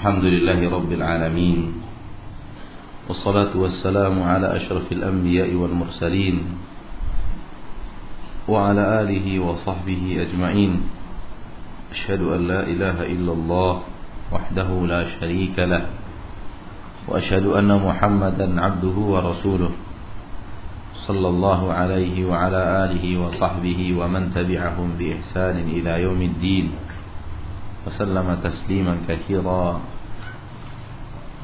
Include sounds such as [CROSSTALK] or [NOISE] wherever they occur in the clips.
الحمد لله رب العالمين والصلاة والسلام على أشرف الأنبياء والمرسلين وعلى آله وصحبه أجمعين. أشهد أن لا إله إلا الله وحده لا شريك له وأشهد أن محمدا عبده ورسوله صلى الله عليه وعلى آله وصحبه ومن تبعهم بإحسان إلى يوم الدين. وسلم تسليما كثيرا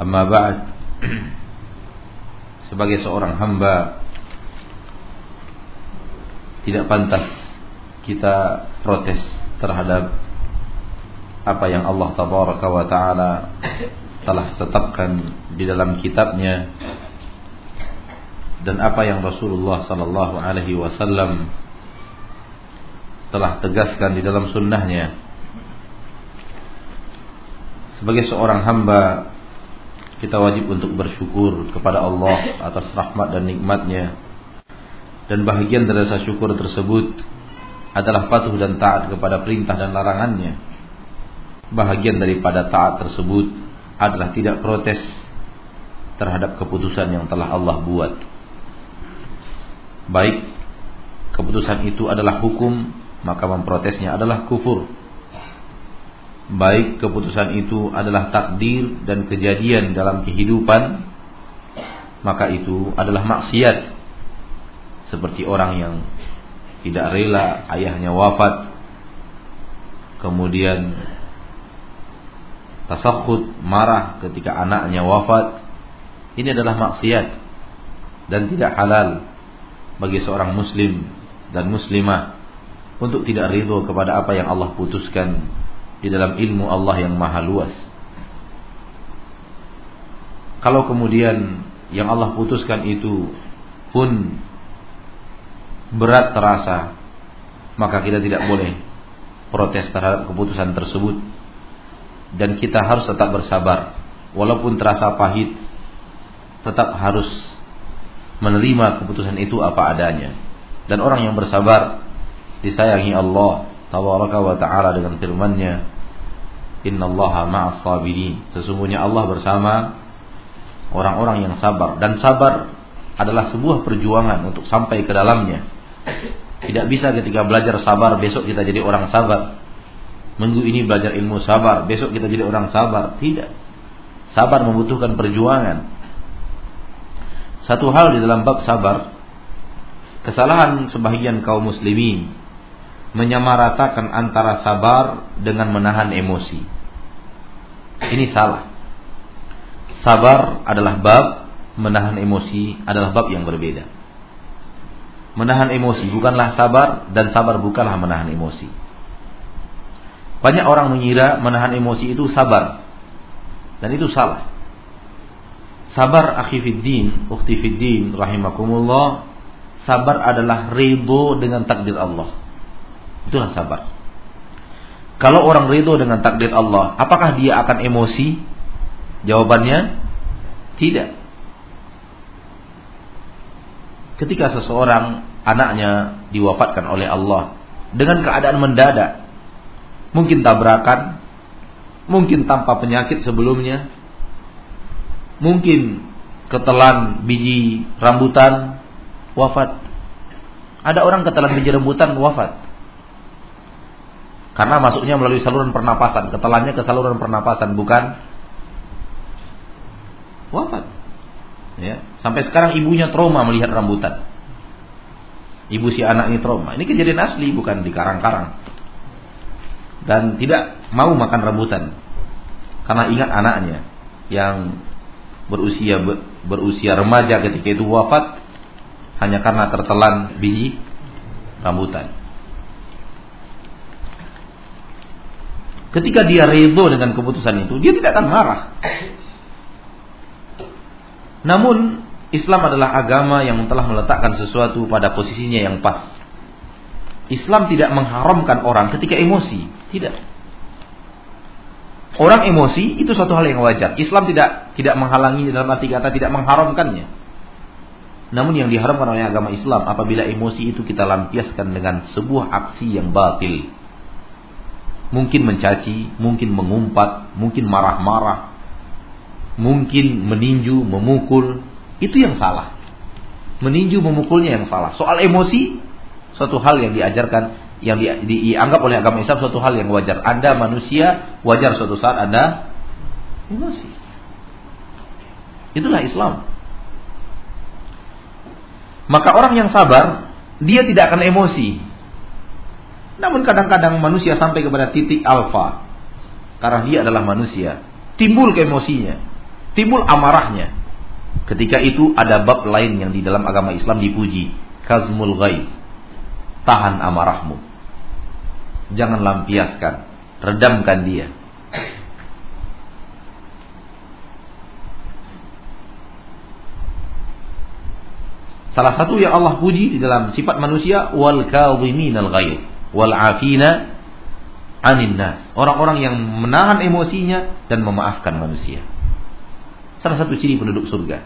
أما بعد sebagai seorang hamba tidak pantas kita protes terhadap apa yang Allah tabaraka wa taala telah tetapkan di dalam kitabnya dan apa yang Rasulullah sallallahu alaihi wasallam telah tegaskan di dalam sunnahnya sebagai seorang hamba kita wajib untuk bersyukur kepada Allah atas rahmat dan nikmatnya. Dan bahagian dari rasa syukur tersebut adalah patuh dan taat kepada perintah dan larangannya. Bahagian daripada taat tersebut adalah tidak protes terhadap keputusan yang telah Allah buat. Baik keputusan itu adalah hukum maka memprotesnya adalah kufur baik keputusan itu adalah takdir dan kejadian dalam kehidupan maka itu adalah maksiat. Seperti orang yang tidak rela ayahnya wafat kemudian tasakhut marah ketika anaknya wafat ini adalah maksiat dan tidak halal bagi seorang muslim dan muslimah untuk tidak ridho kepada apa yang Allah putuskan di dalam ilmu Allah yang maha luas. Kalau kemudian yang Allah putuskan itu pun berat terasa, maka kita tidak boleh protes terhadap keputusan tersebut dan kita harus tetap bersabar walaupun terasa pahit tetap harus menerima keputusan itu apa adanya. Dan orang yang bersabar disayangi Allah tabaraka wa taala dengan firman-Nya, "Innallaha ma'as sabirin." Sesungguhnya Allah bersama orang-orang yang sabar dan sabar adalah sebuah perjuangan untuk sampai ke dalamnya. Tidak bisa ketika belajar sabar besok kita jadi orang sabar. Minggu ini belajar ilmu sabar, besok kita jadi orang sabar. Tidak. Sabar membutuhkan perjuangan. Satu hal di dalam bab sabar, kesalahan sebagian kaum muslimin menyamaratakan antara sabar dengan menahan emosi. Ini salah. Sabar adalah bab, menahan emosi adalah bab yang berbeda. Menahan emosi bukanlah sabar dan sabar bukanlah menahan emosi. Banyak orang mengira menahan emosi itu sabar. Dan itu salah. Sabar akhi fiddin, ukhti fiddin rahimakumullah. Sabar adalah ridho dengan takdir Allah. Itulah sabar. Kalau orang ridho dengan takdir Allah, apakah dia akan emosi? Jawabannya tidak. Ketika seseorang anaknya diwafatkan oleh Allah dengan keadaan mendadak, mungkin tabrakan, mungkin tanpa penyakit sebelumnya, mungkin ketelan biji rambutan wafat. Ada orang ketelan biji rambutan wafat. Karena masuknya melalui saluran pernapasan, ketelannya ke saluran pernapasan bukan wafat. Ya, sampai sekarang ibunya trauma melihat rambutan. Ibu si anak ini trauma. Ini kejadian asli bukan di karang-karang. Dan tidak mau makan rambutan. Karena ingat anaknya yang berusia berusia remaja ketika itu wafat hanya karena tertelan biji rambutan. Ketika dia ridho dengan keputusan itu, dia tidak akan marah. Namun Islam adalah agama yang telah meletakkan sesuatu pada posisinya yang pas. Islam tidak mengharamkan orang ketika emosi, tidak. Orang emosi itu suatu hal yang wajar. Islam tidak tidak menghalangi dalam arti kata tidak mengharamkannya. Namun yang diharamkan oleh agama Islam apabila emosi itu kita lampiaskan dengan sebuah aksi yang batil. Mungkin mencaci, mungkin mengumpat, mungkin marah-marah, mungkin meninju, memukul, itu yang salah. Meninju, memukulnya yang salah. Soal emosi, suatu hal yang diajarkan, yang di, dianggap oleh agama Islam suatu hal yang wajar. Anda manusia, wajar suatu saat Anda emosi. Itulah Islam. Maka orang yang sabar, dia tidak akan emosi. Namun kadang-kadang manusia sampai kepada titik alfa. Karena dia adalah manusia. Timbul keemosinya. Timbul amarahnya. Ketika itu ada bab lain yang di dalam agama Islam dipuji. Kazmul ghaib. Tahan amarahmu. Jangan lampiaskan. Redamkan dia. Salah satu yang Allah puji di dalam sifat manusia wal kadhiminal ghaib wal afina anin nas. Orang-orang yang menahan emosinya dan memaafkan manusia. Salah satu ciri penduduk surga.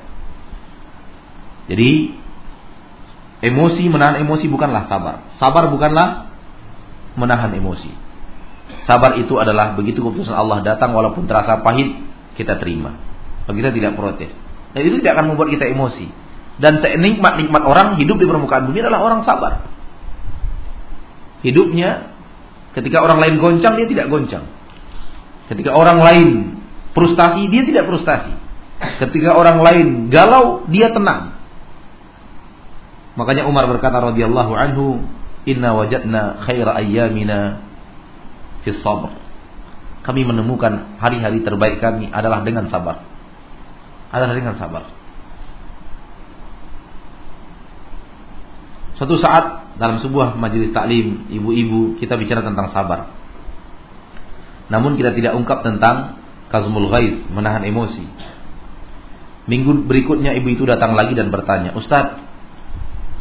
Jadi emosi menahan emosi bukanlah sabar. Sabar bukanlah menahan emosi. Sabar itu adalah begitu keputusan Allah datang walaupun terasa pahit kita terima. Kita tidak protes. Dan itu tidak akan membuat kita emosi. Dan senikmat-nikmat orang hidup di permukaan bumi adalah orang sabar. Hidupnya ketika orang lain goncang dia tidak goncang. Ketika orang lain frustasi dia tidak frustasi. Ketika orang lain galau dia tenang. Makanya Umar berkata radhiyallahu anhu, "Inna wajadna khaira ayyamina fi sabr." Kami menemukan hari-hari terbaik kami adalah dengan sabar. Adalah dengan sabar. Suatu saat dalam sebuah majelis taklim ibu-ibu kita bicara tentang sabar. Namun kita tidak ungkap tentang kazmul ghaiz, menahan emosi. Minggu berikutnya ibu itu datang lagi dan bertanya, "Ustaz,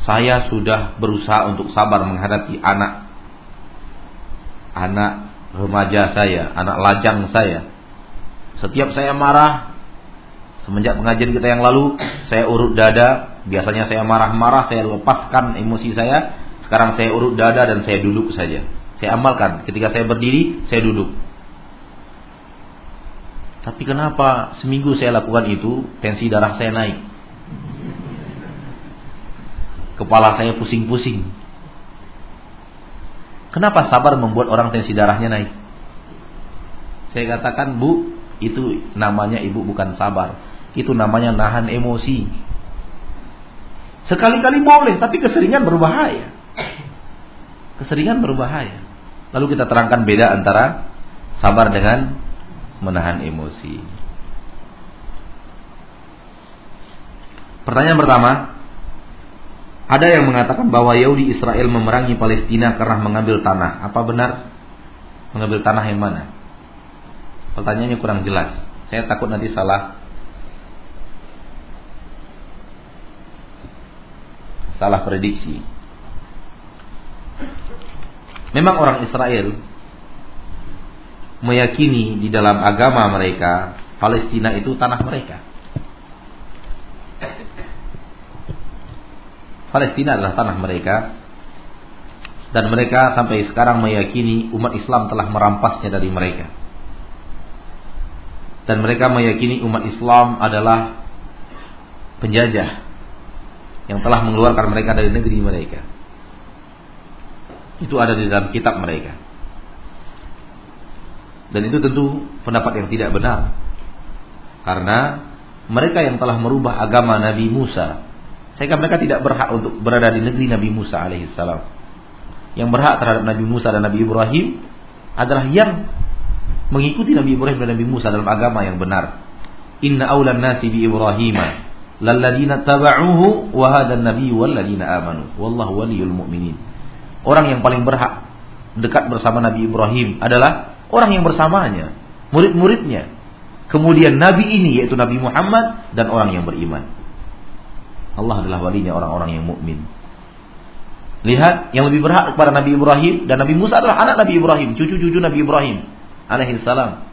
saya sudah berusaha untuk sabar menghadapi anak anak remaja saya, anak lajang saya. Setiap saya marah, semenjak pengajian kita yang lalu, saya urut dada, biasanya saya marah-marah, saya lepaskan emosi saya, sekarang saya urut dada dan saya duduk saja. Saya amalkan. Ketika saya berdiri, saya duduk. Tapi kenapa seminggu saya lakukan itu, tensi darah saya naik. Kepala saya pusing-pusing. Kenapa sabar membuat orang tensi darahnya naik? Saya katakan, Bu, itu namanya ibu bukan sabar. Itu namanya nahan emosi. Sekali-kali boleh, tapi keseringan berbahaya. Keseringan berbahaya. Lalu kita terangkan beda antara sabar dengan menahan emosi. Pertanyaan pertama, ada yang mengatakan bahwa Yahudi Israel memerangi Palestina karena mengambil tanah. Apa benar? Mengambil tanah yang mana? Pertanyaannya kurang jelas. Saya takut nanti salah salah prediksi. Memang orang Israel meyakini di dalam agama mereka Palestina itu tanah mereka. Palestina adalah tanah mereka dan mereka sampai sekarang meyakini umat Islam telah merampasnya dari mereka. Dan mereka meyakini umat Islam adalah penjajah yang telah mengeluarkan mereka dari negeri mereka. Itu ada di dalam kitab mereka. Dan itu tentu pendapat yang tidak benar. Karena mereka yang telah merubah agama Nabi Musa, sehingga mereka tidak berhak untuk berada di negeri Nabi Musa alaihissalam. Yang berhak terhadap Nabi Musa dan Nabi Ibrahim adalah yang mengikuti Nabi Ibrahim dan Nabi Musa dalam agama yang benar. Inna awlan nasi bi Ibrahim lalladina taba'uhu wa hadan nabi walladina amanu wallahu waliyul mu'minin. Orang yang paling berhak dekat bersama Nabi Ibrahim adalah orang yang bersamanya, murid-muridnya. Kemudian Nabi ini yaitu Nabi Muhammad dan orang yang beriman. Allah adalah walinya orang-orang yang mukmin. Lihat, yang lebih berhak kepada Nabi Ibrahim dan Nabi Musa adalah anak Nabi Ibrahim, cucu-cucu Nabi Ibrahim alaihi salam.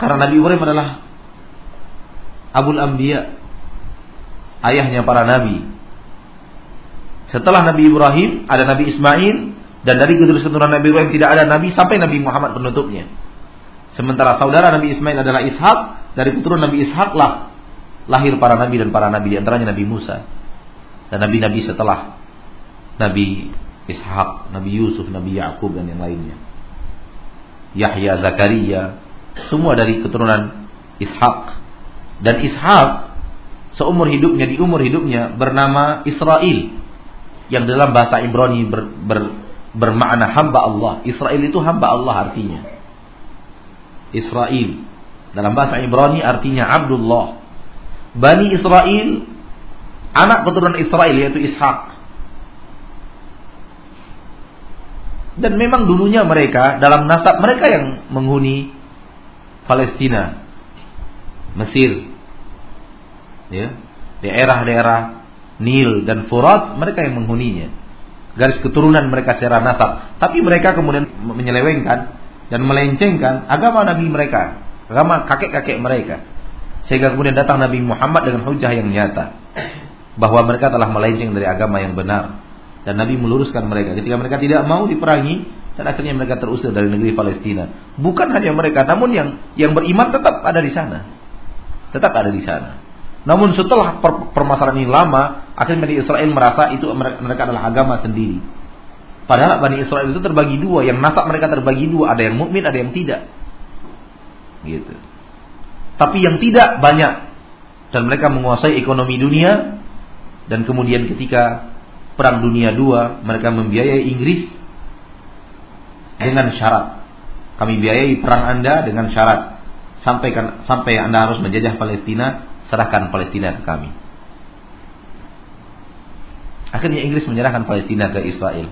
Karena Nabi Ibrahim adalah Abul Anbiya, ayahnya para nabi. Setelah Nabi Ibrahim ada Nabi Ismail, Dan dari keturunan Nabi Ibrahim tidak ada nabi sampai Nabi Muhammad penutupnya. Sementara saudara Nabi Ismail adalah Ishak, dari keturunan Nabi Ishak lah lahir para nabi dan para nabi di antaranya Nabi Musa dan nabi-nabi setelah Nabi Ishak, Nabi Yusuf, Nabi Yakub dan yang lainnya. Yahya, Zakaria, semua dari keturunan Ishak. Dan Ishak seumur hidupnya di umur hidupnya bernama Israel yang dalam bahasa Ibrani ber, ber, bermakna hamba Allah. Israel itu hamba Allah artinya. Israel dalam bahasa Ibrani artinya Abdullah. Bani Israel anak keturunan Israel yaitu Ishak. Dan memang dulunya mereka dalam nasab mereka yang menghuni Palestina, Mesir, ya, daerah-daerah Nil dan Furat mereka yang menghuninya. Garis keturunan mereka secara nasab. Tapi mereka kemudian menyelewengkan dan melencengkan agama Nabi mereka, agama kakek-kakek mereka. Sehingga kemudian datang Nabi Muhammad dengan hujah yang nyata bahwa mereka telah melenceng dari agama yang benar dan Nabi meluruskan mereka ketika mereka tidak mau diperangi dan akhirnya mereka terusir dari negeri Palestina. Bukan hanya mereka, namun yang yang beriman tetap ada di sana. Tetap ada di sana. Namun setelah per, permasalahan ini lama, akhirnya Bani Israel merasa itu mereka adalah agama sendiri. Padahal Bani Israel itu terbagi dua, yang nasab mereka terbagi dua, ada yang mukmin, ada yang tidak. Gitu. Tapi yang tidak banyak dan mereka menguasai ekonomi dunia dan kemudian ketika perang dunia dua mereka membiayai Inggris dengan syarat kami biayai perang Anda dengan syarat sampai sampai Anda harus menjajah Palestina serahkan Palestina ke kami. Akhirnya Inggris menyerahkan Palestina ke Israel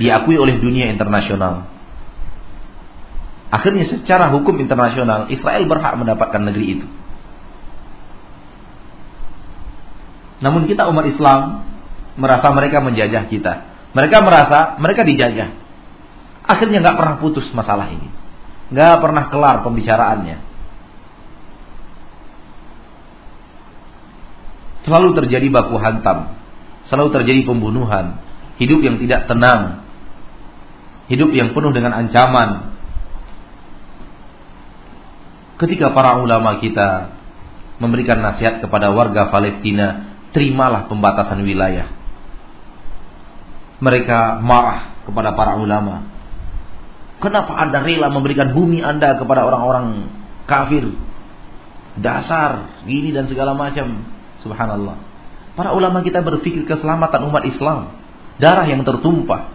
diakui oleh dunia internasional. Akhirnya secara hukum internasional Israel berhak mendapatkan negeri itu. Namun kita umat Islam merasa mereka menjajah kita. Mereka merasa mereka dijajah. Akhirnya nggak pernah putus masalah ini, nggak pernah kelar pembicaraannya. Selalu terjadi baku hantam, selalu terjadi pembunuhan, hidup yang tidak tenang, hidup yang penuh dengan ancaman. Ketika para ulama kita memberikan nasihat kepada warga Palestina, terimalah pembatasan wilayah. Mereka marah kepada para ulama. Kenapa Anda rela memberikan bumi Anda kepada orang-orang kafir? Dasar, gini dan segala macam. Subhanallah. Para ulama kita berpikir keselamatan umat Islam darah yang tertumpah.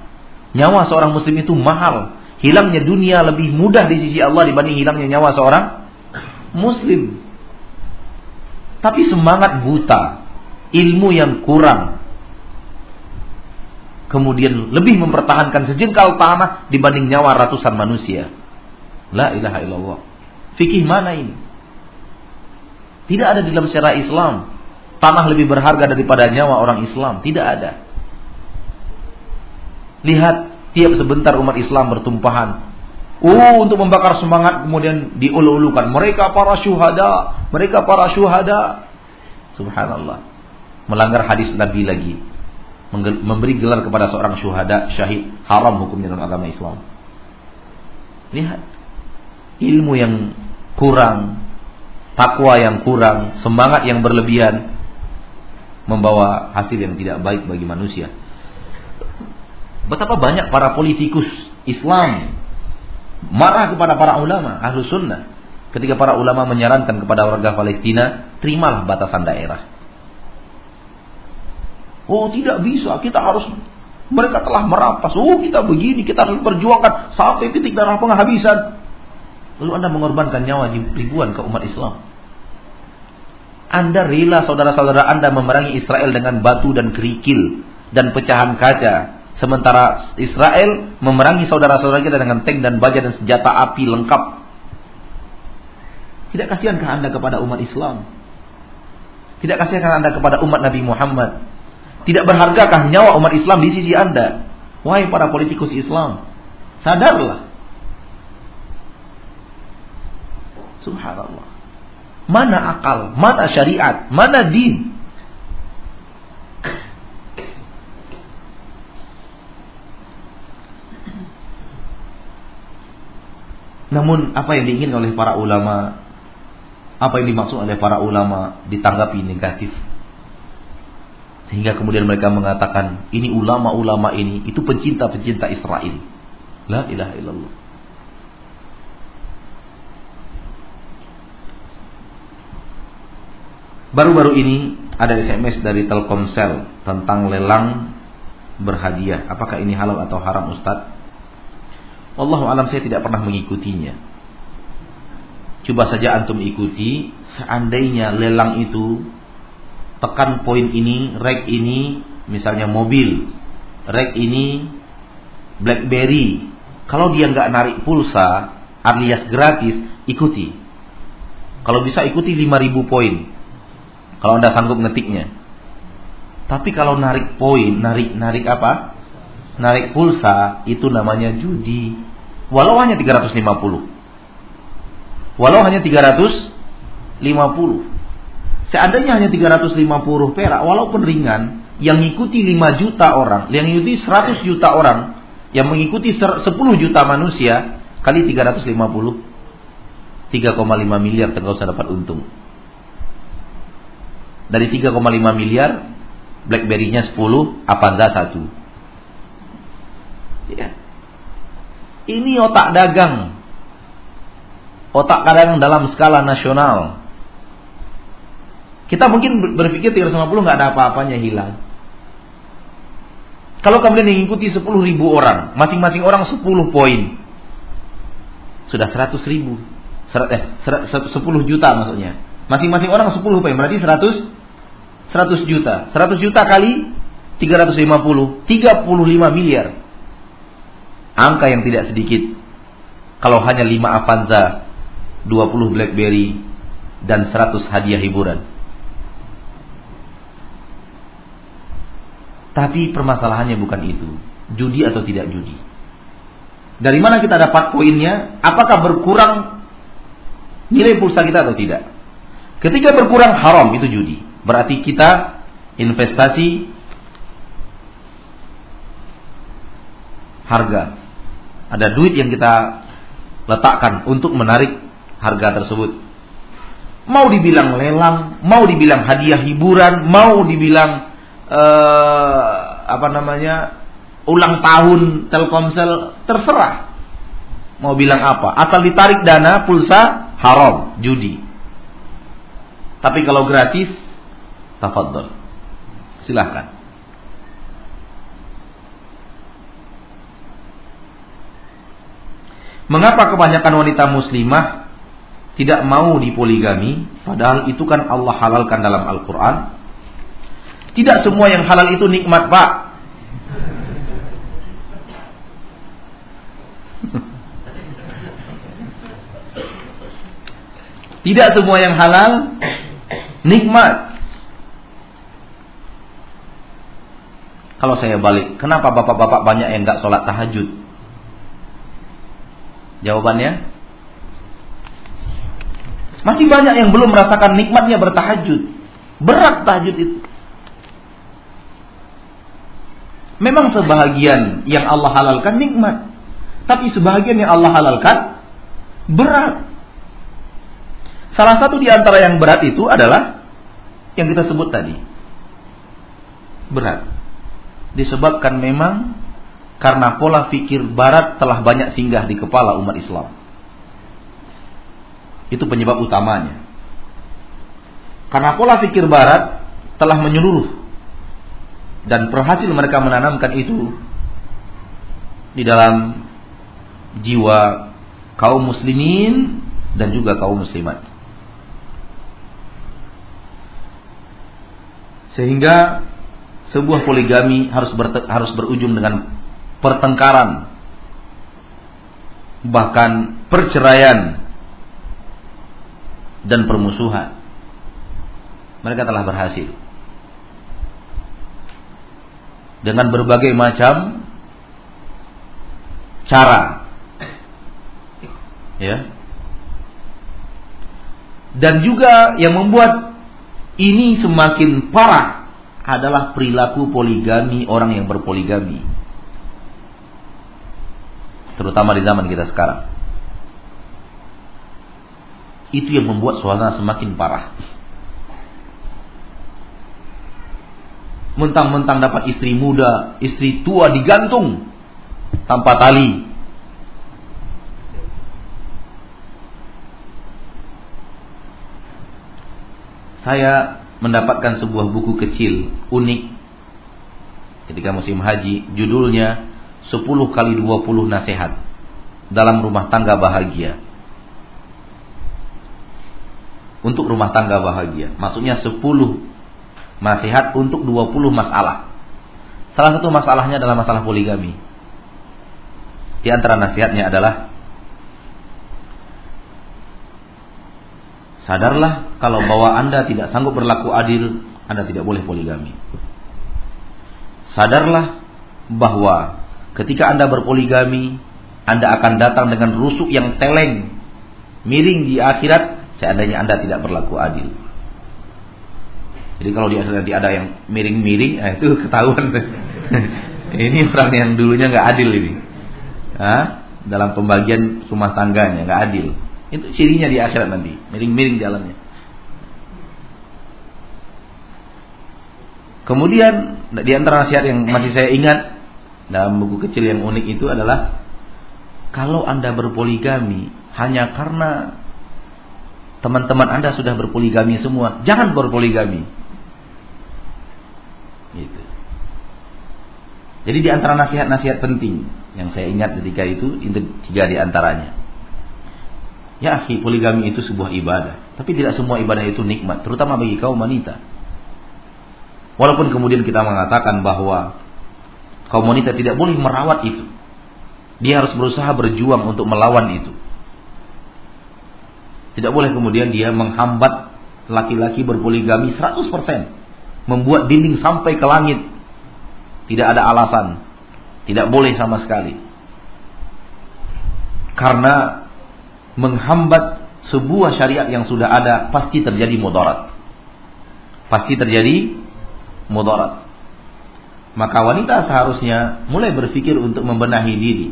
Nyawa seorang muslim itu mahal. Hilangnya dunia lebih mudah di sisi Allah dibanding hilangnya nyawa seorang muslim. Tapi semangat buta, ilmu yang kurang, kemudian lebih mempertahankan sejengkal tanah dibanding nyawa ratusan manusia. La ilaha illallah. Fikih mana ini? Tidak ada di dalam syariat Islam. Tanah lebih berharga daripada nyawa orang Islam. Tidak ada. Lihat tiap sebentar umat Islam bertumpahan. Oh, untuk membakar semangat kemudian diulu-ulukan. Mereka para syuhada, mereka para syuhada. Subhanallah. Melanggar hadis Nabi lagi. Memberi gelar kepada seorang syuhada, syahid, haram hukumnya dalam agama Islam. Lihat. Ilmu yang kurang, takwa yang kurang, semangat yang berlebihan membawa hasil yang tidak baik bagi manusia. Betapa banyak para politikus Islam marah kepada para ulama ahlu sunnah ketika para ulama menyarankan kepada warga Palestina terimalah batasan daerah. Oh tidak bisa, kita harus mereka telah merampas. Oh kita begini, kita harus perjuangkan sampai titik darah penghabisan. Lalu Anda mengorbankan nyawa ribuan ke umat Islam. Anda rela saudara-saudara Anda memerangi Israel dengan batu dan kerikil dan pecahan kaca Sementara Israel memerangi saudara-saudara kita dengan tank dan baja dan senjata api lengkap. Tidak kasihankah Anda kepada umat Islam? Tidak kasihankah Anda kepada umat Nabi Muhammad? Tidak berhargakah nyawa umat Islam di sisi Anda? Wahai para politikus Islam, sadarlah. Subhanallah. Mana akal? Mana syariat? Mana din? Namun apa yang diinginkan oleh para ulama Apa yang dimaksud oleh para ulama Ditanggapi negatif Sehingga kemudian mereka mengatakan Ini ulama-ulama ini Itu pencinta-pencinta Israel La ilaha illallah Baru-baru ini ada SMS dari Telkomsel tentang lelang berhadiah. Apakah ini halal atau haram Ustaz? Wallahu alam saya tidak pernah mengikutinya. Coba saja antum ikuti, seandainya lelang itu tekan poin ini, rek ini, misalnya mobil, rek ini BlackBerry. Kalau dia nggak narik pulsa alias gratis, ikuti. Kalau bisa ikuti 5000 poin. Kalau Anda sanggup ngetiknya. Tapi kalau narik poin, narik narik apa? Narik pulsa itu namanya judi. Walau hanya 350. Walau hanya 350. Seandainya hanya 350 perak, walaupun ringan, yang mengikuti 5 juta orang, yang mengikuti 100 juta orang, yang mengikuti 10 juta manusia, kali 350, 3,5 miliar tengah usah dapat untung. Dari 3,5 miliar, Blackberry-nya 10, Avanza 1. Ya. Ini otak dagang. Otak kadang dalam skala nasional. Kita mungkin berpikir 350 nggak ada apa-apanya hilang. Kalau kemudian mengikuti 10 ribu orang, masing-masing orang 10 poin, sudah 100 ribu, eh, 10 juta maksudnya. Masing-masing orang 10 poin, berarti 100 100 juta. 100 juta kali 350, 35 miliar. Angka yang tidak sedikit. Kalau hanya 5 Avanza, 20 Blackberry, dan 100 hadiah hiburan. Tapi permasalahannya bukan itu. Judi atau tidak judi. Dari mana kita dapat poinnya? Apakah berkurang nilai pulsa kita atau tidak? Ketika berkurang haram itu judi. Berarti kita investasi harga. Ada duit yang kita letakkan untuk menarik harga tersebut. Mau dibilang lelang, mau dibilang hadiah hiburan, mau dibilang uh, apa namanya ulang tahun Telkomsel, terserah. Mau bilang apa? Asal ditarik dana pulsa haram, judi. Tapi kalau gratis Tafadhol. Silahkan. Mengapa kebanyakan wanita muslimah tidak mau dipoligami padahal itu kan Allah halalkan dalam Al-Qur'an? Tidak semua yang halal itu nikmat, Pak. [LAUGHS] Tidak semua yang halal nikmat. Kalau saya balik, kenapa bapak-bapak banyak yang nggak sholat tahajud? Jawabannya, masih banyak yang belum merasakan nikmatnya bertahajud. Berat tahajud itu. Memang sebahagian yang Allah halalkan nikmat. Tapi sebahagian yang Allah halalkan berat. Salah satu di antara yang berat itu adalah yang kita sebut tadi. Berat disebabkan memang karena pola pikir barat telah banyak singgah di kepala umat Islam. Itu penyebab utamanya. Karena pola pikir barat telah menyeluruh dan berhasil mereka menanamkan itu di dalam jiwa kaum muslimin dan juga kaum muslimat. Sehingga sebuah poligami harus harus berujung dengan pertengkaran bahkan perceraian dan permusuhan. Mereka telah berhasil. Dengan berbagai macam cara ya. Dan juga yang membuat ini semakin parah adalah perilaku poligami orang yang berpoligami. Terutama di zaman kita sekarang. Itu yang membuat suasana semakin parah. Mentang-mentang dapat istri muda, istri tua digantung tanpa tali. Saya mendapatkan sebuah buku kecil, unik. Ketika musim haji, judulnya 10 kali 20 nasihat dalam rumah tangga bahagia untuk rumah tangga bahagia. Maksudnya 10 nasihat untuk 20 masalah. Salah satu masalahnya adalah masalah poligami. Di antara nasihatnya adalah Sadarlah kalau bahwa Anda tidak sanggup berlaku adil, Anda tidak boleh poligami. Sadarlah bahwa ketika Anda berpoligami, Anda akan datang dengan rusuk yang teleng, miring di akhirat seandainya Anda tidak berlaku adil. Jadi kalau di akhirat ada yang miring-miring, eh, itu ketahuan. [LAUGHS] ini orang yang dulunya nggak adil ini. Hah? Dalam pembagian rumah tangganya nggak adil. Itu cirinya di akhirat nanti, miring-miring jalannya. Kemudian di antara nasihat yang masih saya ingat dalam buku kecil yang unik itu adalah kalau Anda berpoligami hanya karena teman-teman Anda sudah berpoligami semua, jangan berpoligami. Gitu. Jadi di antara nasihat-nasihat penting yang saya ingat ketika itu, itu tiga di antaranya. Ya akhi, poligami itu sebuah ibadah. Tapi tidak semua ibadah itu nikmat, terutama bagi kaum wanita. Walaupun kemudian kita mengatakan bahwa kaum wanita tidak boleh merawat itu. Dia harus berusaha berjuang untuk melawan itu. Tidak boleh kemudian dia menghambat laki-laki berpoligami 100%. Membuat dinding sampai ke langit. Tidak ada alasan. Tidak boleh sama sekali. Karena menghambat sebuah syariat yang sudah ada pasti terjadi mudarat. Pasti terjadi mudarat. Maka wanita seharusnya mulai berpikir untuk membenahi diri.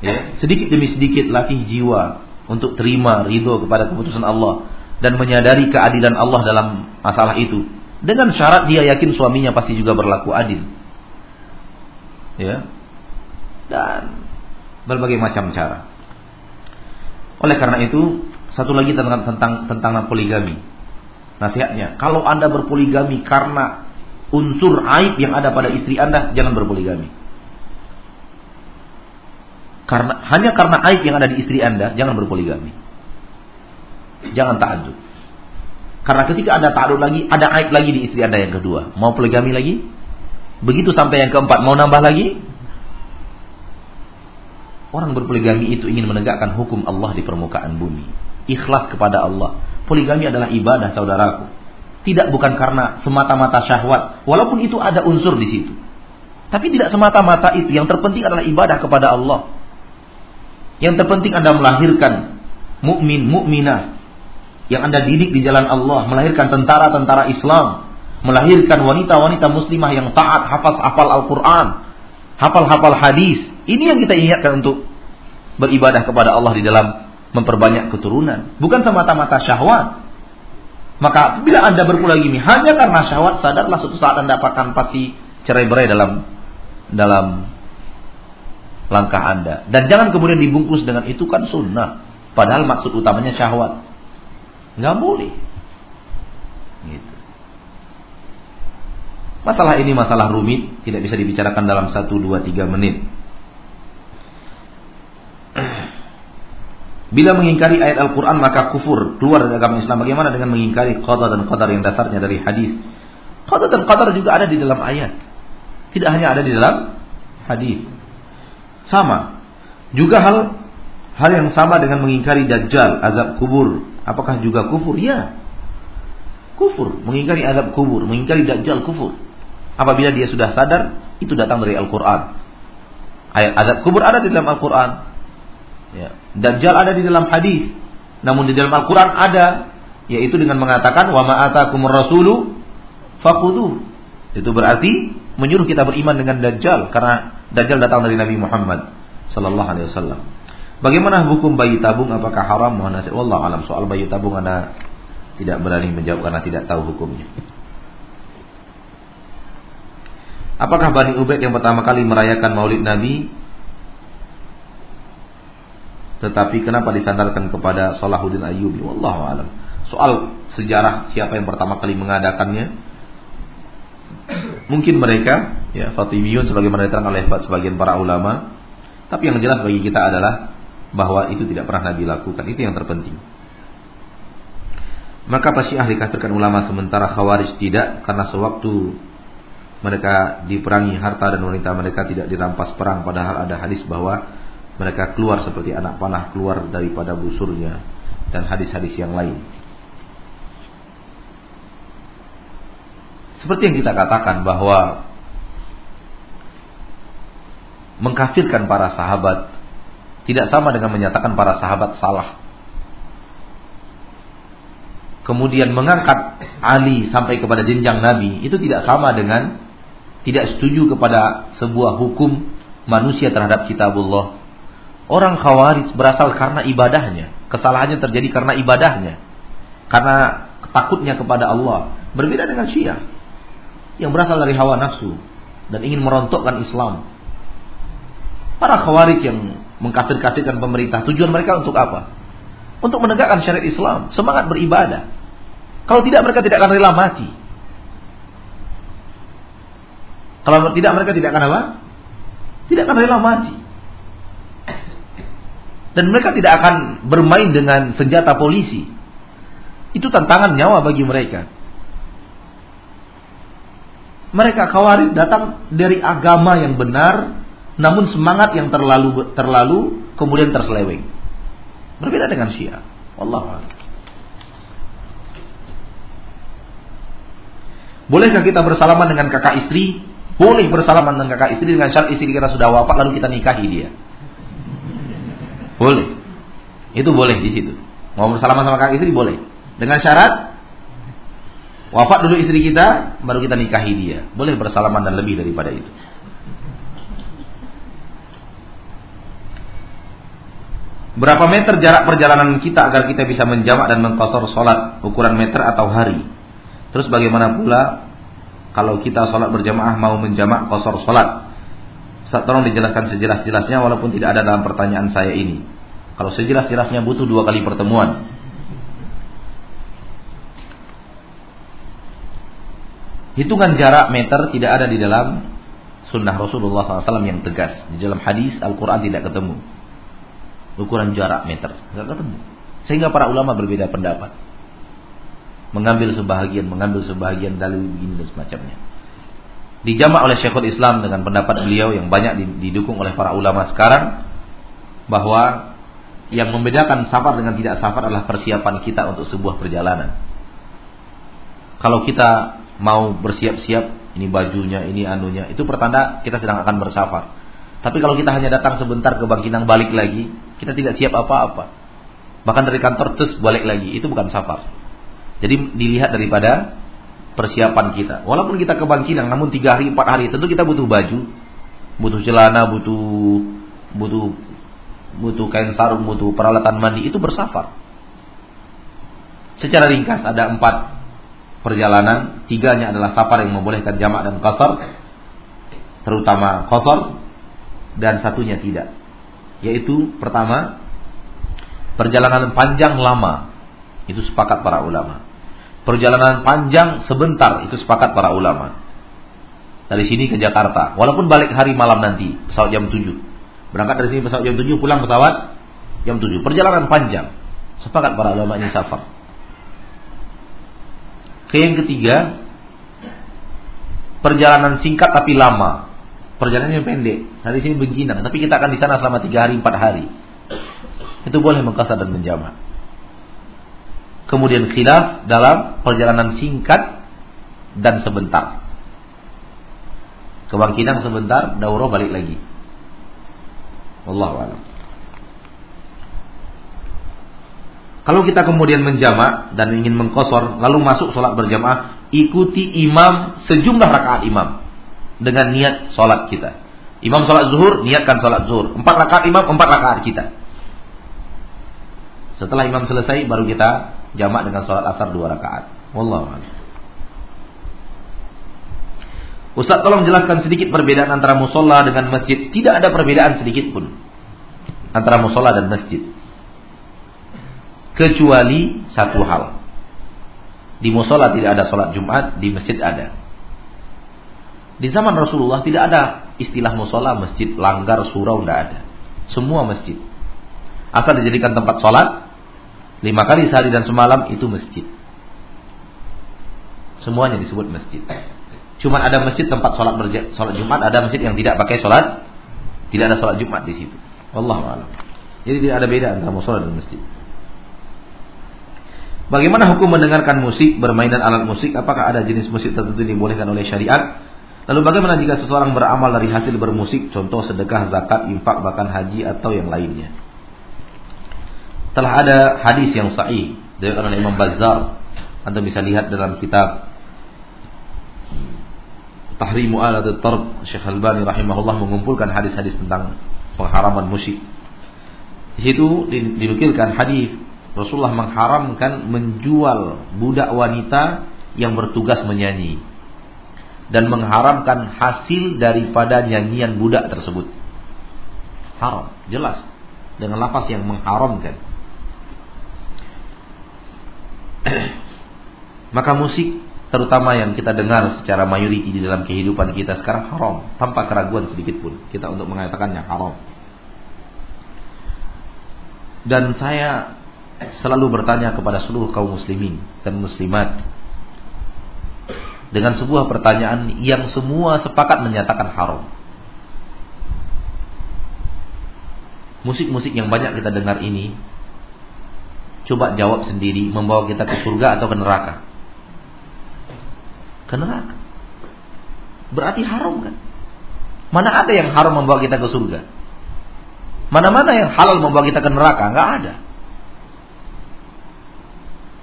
Ya, sedikit demi sedikit latih jiwa untuk terima ridho kepada keputusan Allah dan menyadari keadilan Allah dalam masalah itu dengan syarat dia yakin suaminya pasti juga berlaku adil. Ya. Dan berbagai macam cara. Oleh karena itu, satu lagi tentang tentang tentang poligami. Nasihatnya, kalau Anda berpoligami karena unsur aib yang ada pada istri Anda, jangan berpoligami. Karena hanya karena aib yang ada di istri Anda, jangan berpoligami. Jangan ta'adud. Karena ketika Anda ta'adud lagi, ada aib lagi di istri Anda yang kedua. Mau poligami lagi? Begitu sampai yang keempat, mau nambah lagi? Orang berpoligami itu ingin menegakkan hukum Allah di permukaan bumi. Ikhlas kepada Allah. Poligami adalah ibadah saudaraku. Tidak bukan karena semata-mata syahwat. Walaupun itu ada unsur di situ. Tapi tidak semata-mata itu. Yang terpenting adalah ibadah kepada Allah. Yang terpenting Anda melahirkan mukmin, mukminah yang Anda didik di jalan Allah, melahirkan tentara-tentara Islam, melahirkan wanita-wanita muslimah yang taat, hafal-hafal Al-Qur'an, hafal-hafal hadis, ini yang kita ingatkan untuk beribadah kepada Allah di dalam memperbanyak keturunan, bukan semata-mata syahwat. Maka bila Anda berpoligami hanya karena syahwat, sadarlah suatu saat Anda akan pasti cerai-berai dalam dalam langkah Anda. Dan jangan kemudian dibungkus dengan itu kan sunnah. Padahal maksud utamanya syahwat. Nggak boleh. Gitu. Masalah ini masalah rumit, tidak bisa dibicarakan dalam 1, 2, 3 menit. [CLEARS THROAT] Bila mengingkari ayat Al-Quran maka kufur keluar dari agama Islam. Bagaimana dengan mengingkari qada dan qadar yang dasarnya dari hadis? Qada dan qadar juga ada di dalam ayat. Tidak hanya ada di dalam hadis. Sama. Juga hal hal yang sama dengan mengingkari dajjal, azab kubur. Apakah juga kufur? Ya. Kufur, mengingkari azab kubur, mengingkari dajjal kufur. Apabila dia sudah sadar, itu datang dari Al-Qur'an. Ayat azab kubur ada di dalam Al-Qur'an. Ya. Dajjal ada di dalam hadis. Namun di dalam Al-Quran ada. Yaitu dengan mengatakan, Wa ma'atakumur rasulu fakudu. Itu berarti menyuruh kita beriman dengan Dajjal. Karena Dajjal datang dari Nabi Muhammad Sallallahu Alaihi Wasallam. Bagaimana hukum bayi tabung? Apakah haram? Mohon nasihat. Allah alam soal bayi tabung anda tidak berani menjawab karena tidak tahu hukumnya. Apakah Bani Ubaid yang pertama kali merayakan Maulid Nabi tetapi kenapa disandarkan kepada Salahuddin Ayyubi? Wallahu alam. Soal sejarah siapa yang pertama kali mengadakannya? Mungkin mereka, ya Fatimiyun sebagaimana diterangkan oleh sebagian para ulama. Tapi yang jelas bagi kita adalah bahwa itu tidak pernah Nabi lakukan. Itu yang terpenting. Maka pasti ahli dikafirkan ulama sementara Khawarij tidak karena sewaktu mereka diperangi harta dan wanita mereka tidak dirampas perang padahal ada hadis bahwa mereka keluar seperti anak panah keluar daripada busurnya dan hadis-hadis yang lain. Seperti yang kita katakan bahwa mengkafirkan para sahabat tidak sama dengan menyatakan para sahabat salah. Kemudian mengangkat Ali sampai kepada jenjang Nabi itu tidak sama dengan tidak setuju kepada sebuah hukum manusia terhadap kitabullah Orang khawarij berasal karena ibadahnya. Kesalahannya terjadi karena ibadahnya. Karena takutnya kepada Allah. Berbeda dengan Syiah. Yang berasal dari hawa nafsu. Dan ingin merontokkan Islam. Para khawarij yang mengkafir-kafirkan pemerintah. Tujuan mereka untuk apa? Untuk menegakkan syariat Islam. Semangat beribadah. Kalau tidak mereka tidak akan rela mati. Kalau tidak mereka tidak akan apa? Tidak akan rela mati. Dan mereka tidak akan bermain dengan senjata polisi. Itu tantangan nyawa bagi mereka. Mereka khawarij datang dari agama yang benar, namun semangat yang terlalu terlalu kemudian terseleweng. Berbeda dengan Syiah. Allah Bolehkah kita bersalaman dengan kakak istri? Boleh bersalaman dengan kakak istri dengan syarat istri kita sudah wafat lalu kita nikahi dia. Boleh. Itu boleh di situ. Mau bersalaman sama kakak istri boleh. Dengan syarat wafat dulu istri kita, baru kita nikahi dia. Boleh bersalaman dan lebih daripada itu. Berapa meter jarak perjalanan kita agar kita bisa menjamak dan mengkosor sholat ukuran meter atau hari? Terus bagaimana pula kalau kita sholat berjamaah mau menjamak kosor sholat? Tolong dijelaskan sejelas-jelasnya walaupun tidak ada dalam pertanyaan saya ini. Kalau sejelas-jelasnya butuh dua kali pertemuan. Hitungan jarak meter tidak ada di dalam sunnah Rasulullah SAW yang tegas. Di dalam hadis Al-Quran tidak ketemu. Ukuran jarak meter. Tidak ketemu. Sehingga para ulama berbeda pendapat. Mengambil sebahagian, mengambil sebahagian dalil begini dan semacamnya dijamak oleh Syekhul Islam dengan pendapat beliau yang banyak didukung oleh para ulama sekarang bahwa yang membedakan safar dengan tidak safar adalah persiapan kita untuk sebuah perjalanan. Kalau kita mau bersiap-siap, ini bajunya, ini anunya, itu pertanda kita sedang akan bersafar. Tapi kalau kita hanya datang sebentar ke Bangkinang balik lagi, kita tidak siap apa-apa. Bahkan dari kantor terus balik lagi, itu bukan safar. Jadi dilihat daripada persiapan kita. Walaupun kita ke Bangkinang, namun tiga hari, empat hari, tentu kita butuh baju, butuh celana, butuh butuh butuh kain sarung, butuh peralatan mandi, itu bersafar. Secara ringkas ada empat perjalanan, tiganya adalah safar yang membolehkan jamak dan kosor, terutama kosor, dan satunya tidak. Yaitu pertama, perjalanan panjang lama, itu sepakat para ulama. Perjalanan panjang sebentar itu sepakat para ulama. Dari sini ke Jakarta, walaupun balik hari malam nanti, pesawat jam 7. Berangkat dari sini pesawat jam 7, pulang pesawat jam 7. Perjalanan panjang. Sepakat para ulama ini safar. Ke yang ketiga, perjalanan singkat tapi lama. Perjalanannya pendek. Dari sini Bengkinang, tapi kita akan di sana selama tiga hari, empat hari. Itu boleh mengkasar dan menjamak. Kemudian khilaf dalam perjalanan singkat dan sebentar. Kebangkitan sebentar, daurah balik lagi. Allah. Kalau kita kemudian menjamak dan ingin mengkosor, lalu masuk sholat berjamaah, ikuti imam sejumlah rakaat imam dengan niat sholat kita. Imam sholat zuhur, niatkan sholat zuhur. Empat rakaat imam, empat rakaat kita. Setelah imam selesai baru kita jamak dengan sholat asar dua rakaat. Wallahu a'lam. Ustaz tolong jelaskan sedikit perbedaan antara musola dengan masjid. Tidak ada perbedaan sedikit pun antara musola dan masjid. Kecuali satu hal. Di musola tidak ada sholat Jumat, di masjid ada. Di zaman Rasulullah tidak ada istilah musola, masjid, langgar, surau, tidak ada. Semua masjid. Asal dijadikan tempat sholat, lima kali sehari dan semalam itu masjid. Semuanya disebut masjid. Cuma ada masjid tempat sholat sholat Jumat, ada masjid yang tidak pakai sholat, tidak ada sholat Jumat di situ. Allah a'lam. Jadi tidak ada beda antara musola dan masjid. Bagaimana hukum mendengarkan musik, bermainan alat musik? Apakah ada jenis musik tertentu yang dibolehkan oleh syariat? Lalu bagaimana jika seseorang beramal dari hasil bermusik, contoh sedekah, zakat, infak, bahkan haji atau yang lainnya? Telah ada hadis yang sahih dari oleh Imam Bazzar. Anda bisa lihat dalam kitab Tahrimu alat tarb Syekh Albani rahimahullah mengumpulkan hadis-hadis tentang pengharaman musik. Di situ dinukilkan hadis Rasulullah mengharamkan menjual budak wanita yang bertugas menyanyi dan mengharamkan hasil daripada nyanyian budak tersebut. Haram, jelas dengan lafaz yang mengharamkan. [CLEARS THROAT] Maka musik terutama yang kita dengar secara mayoriti di dalam kehidupan kita sekarang haram. Tanpa keraguan sedikit pun kita untuk mengatakannya haram. Dan saya selalu bertanya kepada seluruh kaum muslimin dan muslimat dengan sebuah pertanyaan yang semua sepakat menyatakan haram. Musik-musik yang banyak kita dengar ini coba jawab sendiri membawa kita ke surga atau ke neraka ke neraka. Berarti haram kan? Mana ada yang haram membawa kita ke surga? Mana-mana yang halal membawa kita ke neraka? Enggak ada.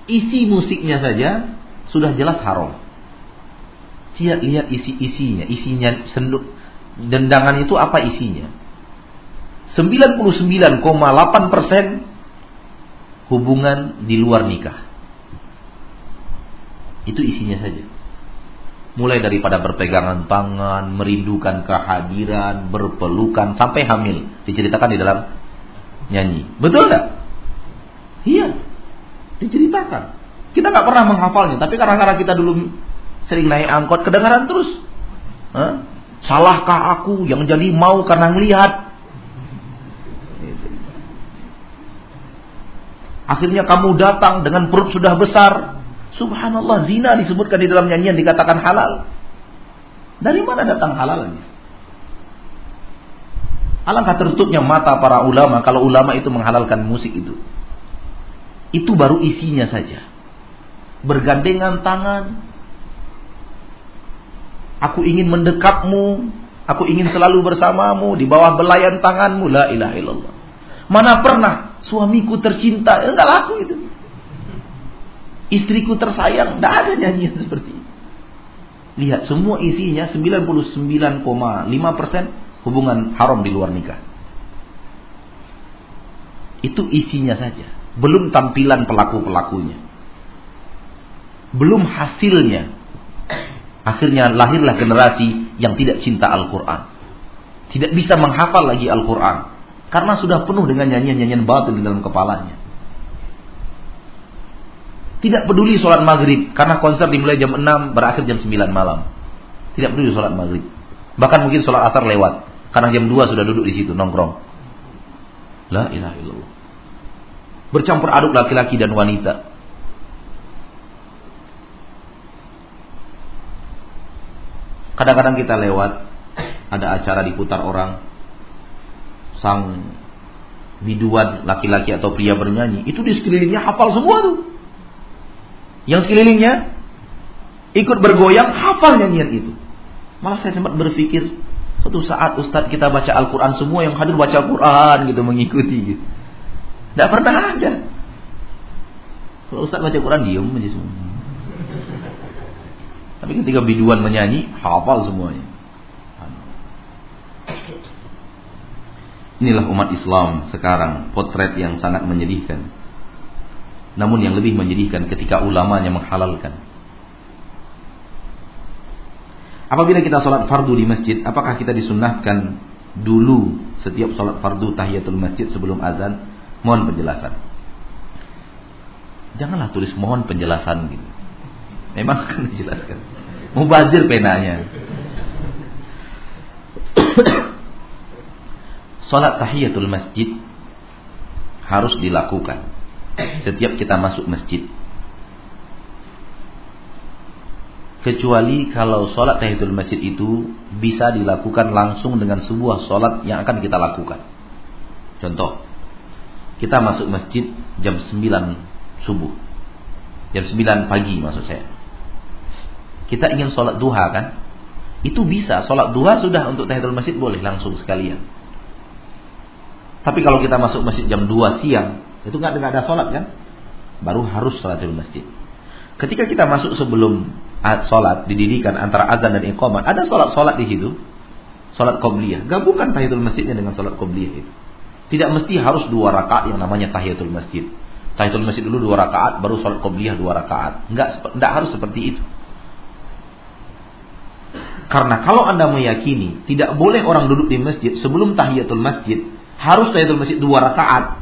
Isi musiknya saja sudah jelas haram. Lihat lihat isi-isinya, isinya senduk dendangan itu apa isinya? 99,8% hubungan di luar nikah. Itu isinya saja mulai daripada berpegangan tangan, merindukan kehadiran, berpelukan sampai hamil diceritakan di dalam nyanyi. Betul nggak? Iya, diceritakan. Kita nggak pernah menghafalnya, tapi karena kita dulu sering naik angkot, kedengaran terus. Salahkah aku yang jadi mau karena melihat? Akhirnya kamu datang dengan perut sudah besar, Subhanallah, zina disebutkan di dalam nyanyian dikatakan halal. Dari mana datang halalnya? Alangkah tertutupnya mata para ulama kalau ulama itu menghalalkan musik itu. Itu baru isinya saja. Bergandengan tangan. Aku ingin mendekapmu. Aku ingin selalu bersamamu di bawah belayan tanganmu. La ilaha illallah. Mana pernah suamiku tercinta. Enggak laku itu istriku tersayang. Tidak ada nyanyian seperti ini. Lihat semua isinya 99,5% hubungan haram di luar nikah. Itu isinya saja. Belum tampilan pelaku-pelakunya. Belum hasilnya. Akhirnya lahirlah generasi yang tidak cinta Al-Quran. Tidak bisa menghafal lagi Al-Quran. Karena sudah penuh dengan nyanyian-nyanyian batil di dalam kepalanya. Tidak peduli sholat maghrib karena konser dimulai jam 6 berakhir jam 9 malam. Tidak peduli sholat maghrib. Bahkan mungkin sholat asar lewat karena jam 2 sudah duduk di situ nongkrong. La ilaha illallah. Bercampur aduk laki-laki dan wanita. Kadang-kadang kita lewat ada acara diputar orang sang biduan laki-laki atau pria bernyanyi itu di sekelilingnya hafal semua tuh yang sekelilingnya ikut bergoyang hafal nyanyian itu. Malah saya sempat berpikir suatu saat Ustadz kita baca Al-Quran semua yang hadir baca Al-Quran gitu mengikuti gitu. Tidak pernah ada. Kalau Ustadz baca Quran diam aja semua. Tapi ketika biduan menyanyi hafal semuanya. Inilah umat Islam sekarang potret yang sangat menyedihkan. Namun yang lebih menyedihkan ketika ulamanya menghalalkan. Apabila kita sholat fardu di masjid, apakah kita disunnahkan dulu setiap sholat fardu tahiyatul masjid sebelum azan? Mohon penjelasan. Janganlah tulis mohon penjelasan gitu. Memang akan dijelaskan. Mubazir penanya. Sholat tahiyatul masjid harus dilakukan setiap kita masuk masjid. Kecuali kalau sholat tahiyatul masjid itu bisa dilakukan langsung dengan sebuah sholat yang akan kita lakukan. Contoh, kita masuk masjid jam 9 subuh. Jam 9 pagi maksud saya. Kita ingin sholat duha kan? Itu bisa, sholat duha sudah untuk tahiyatul masjid boleh langsung sekalian. Tapi kalau kita masuk masjid jam 2 siang, itu nggak ada sholat kan? Baru harus sholat di masjid. Ketika kita masuk sebelum sholat didirikan antara azan dan iqamah, ada sholat-sholat di situ. Sholat qobliyah. Gabungkan tahiyatul masjidnya dengan sholat qobliyah itu. Tidak mesti harus dua rakaat yang namanya tahiyatul masjid. Tahiyatul masjid dulu dua rakaat, baru sholat qobliyah dua rakaat. Enggak, enggak harus seperti itu. Karena kalau anda meyakini tidak boleh orang duduk di masjid sebelum tahiyatul masjid, harus tahiyatul masjid dua rakaat,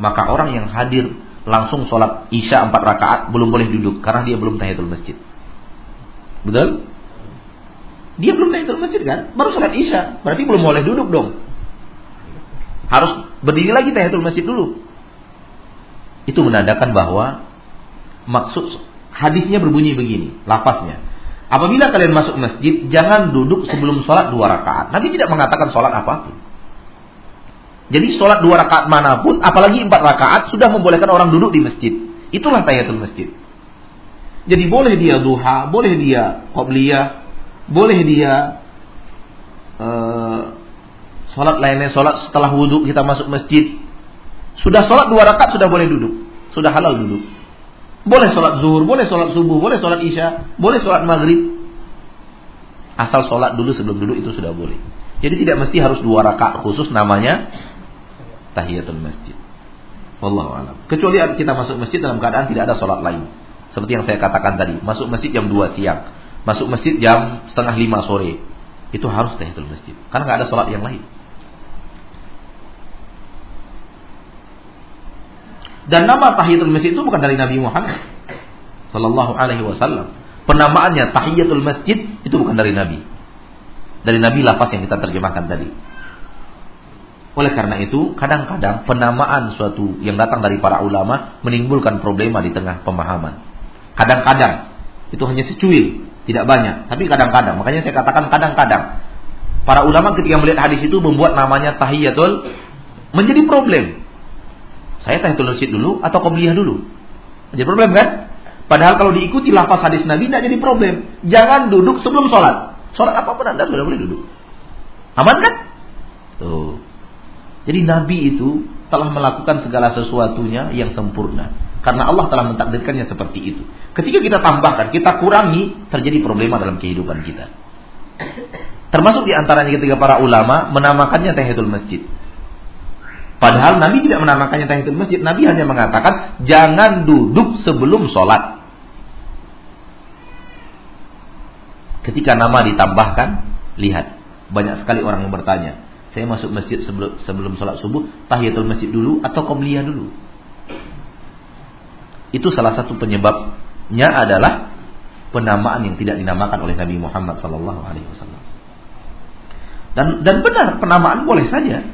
maka orang yang hadir langsung sholat isya empat rakaat belum boleh duduk karena dia belum tahiyatul masjid. Betul? Dia belum tahiyatul masjid kan? Baru sholat isya, berarti belum boleh duduk dong. Harus berdiri lagi tahiyatul masjid dulu. Itu menandakan bahwa maksud hadisnya berbunyi begini, lafaznya. Apabila kalian masuk masjid, jangan duduk sebelum sholat dua rakaat. Nabi tidak mengatakan sholat apa pun. Jadi sholat dua rakaat mana pun, apalagi empat rakaat, sudah membolehkan orang duduk di masjid. Itulah tahiyatul masjid. Jadi boleh dia duha, boleh dia qobliyah, boleh dia uh, sholat lainnya, sholat setelah wudhu kita masuk masjid. Sudah sholat dua rakaat sudah boleh duduk, sudah halal duduk. Boleh sholat zuhur, boleh sholat subuh, boleh sholat isya, boleh sholat maghrib. Asal sholat dulu sebelum duduk itu sudah boleh. Jadi tidak mesti harus dua rakaat khusus namanya tahiyatul masjid. Wallahu alam. Kecuali kita masuk masjid dalam keadaan tidak ada sholat lain. Seperti yang saya katakan tadi, masuk masjid jam 2 siang, masuk masjid jam setengah lima sore. Itu harus tahiyatul masjid. Karena nggak ada sholat yang lain. Dan nama tahiyatul masjid itu bukan dari Nabi Muhammad sallallahu alaihi wasallam. Penamaannya tahiyatul masjid itu bukan dari Nabi. Dari Nabi lafaz yang kita terjemahkan tadi. Oleh karena itu, kadang-kadang penamaan suatu yang datang dari para ulama menimbulkan problema di tengah pemahaman. Kadang-kadang itu hanya secuil, tidak banyak, tapi kadang-kadang. Makanya saya katakan kadang-kadang. Para ulama ketika melihat hadis itu membuat namanya tahiyatul menjadi problem. Saya tahiyatul masjid dulu atau qobliyah dulu? Jadi problem kan? Padahal kalau diikuti lafaz hadis Nabi tidak jadi problem. Jangan duduk sebelum sholat. Sholat apa pun Anda sudah boleh duduk. Aman kan? Tuh. Jadi Nabi itu telah melakukan segala sesuatunya yang sempurna. Karena Allah telah mentakdirkannya seperti itu. Ketika kita tambahkan, kita kurangi, terjadi problema dalam kehidupan kita. Termasuk di antaranya ketika para ulama menamakannya tahiyatul masjid. Padahal Nabi tidak menamakannya tahiyatul masjid. Nabi hanya mengatakan jangan duduk sebelum sholat. Ketika nama ditambahkan, lihat banyak sekali orang yang bertanya, saya masuk masjid sebelum sebelum sholat subuh, tahiyatul masjid dulu atau qobliyah dulu. Itu salah satu penyebabnya adalah penamaan yang tidak dinamakan oleh Nabi Muhammad sallallahu alaihi wasallam. Dan dan benar penamaan boleh saja,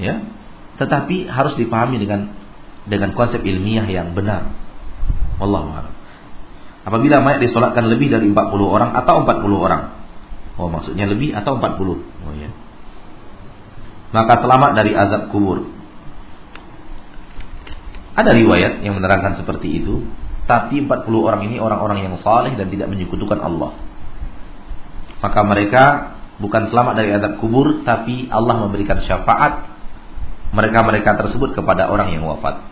ya. Tetapi harus dipahami dengan dengan konsep ilmiah yang benar. A'lam. Apabila mayat disolatkan lebih dari 40 orang atau 40 orang. Oh, maksudnya lebih atau 40. Oh ya maka selamat dari azab kubur. Ada riwayat yang menerangkan seperti itu, tapi 40 orang ini orang-orang yang saleh dan tidak menyekutukan Allah. Maka mereka bukan selamat dari azab kubur, tapi Allah memberikan syafaat mereka-mereka tersebut kepada orang yang wafat.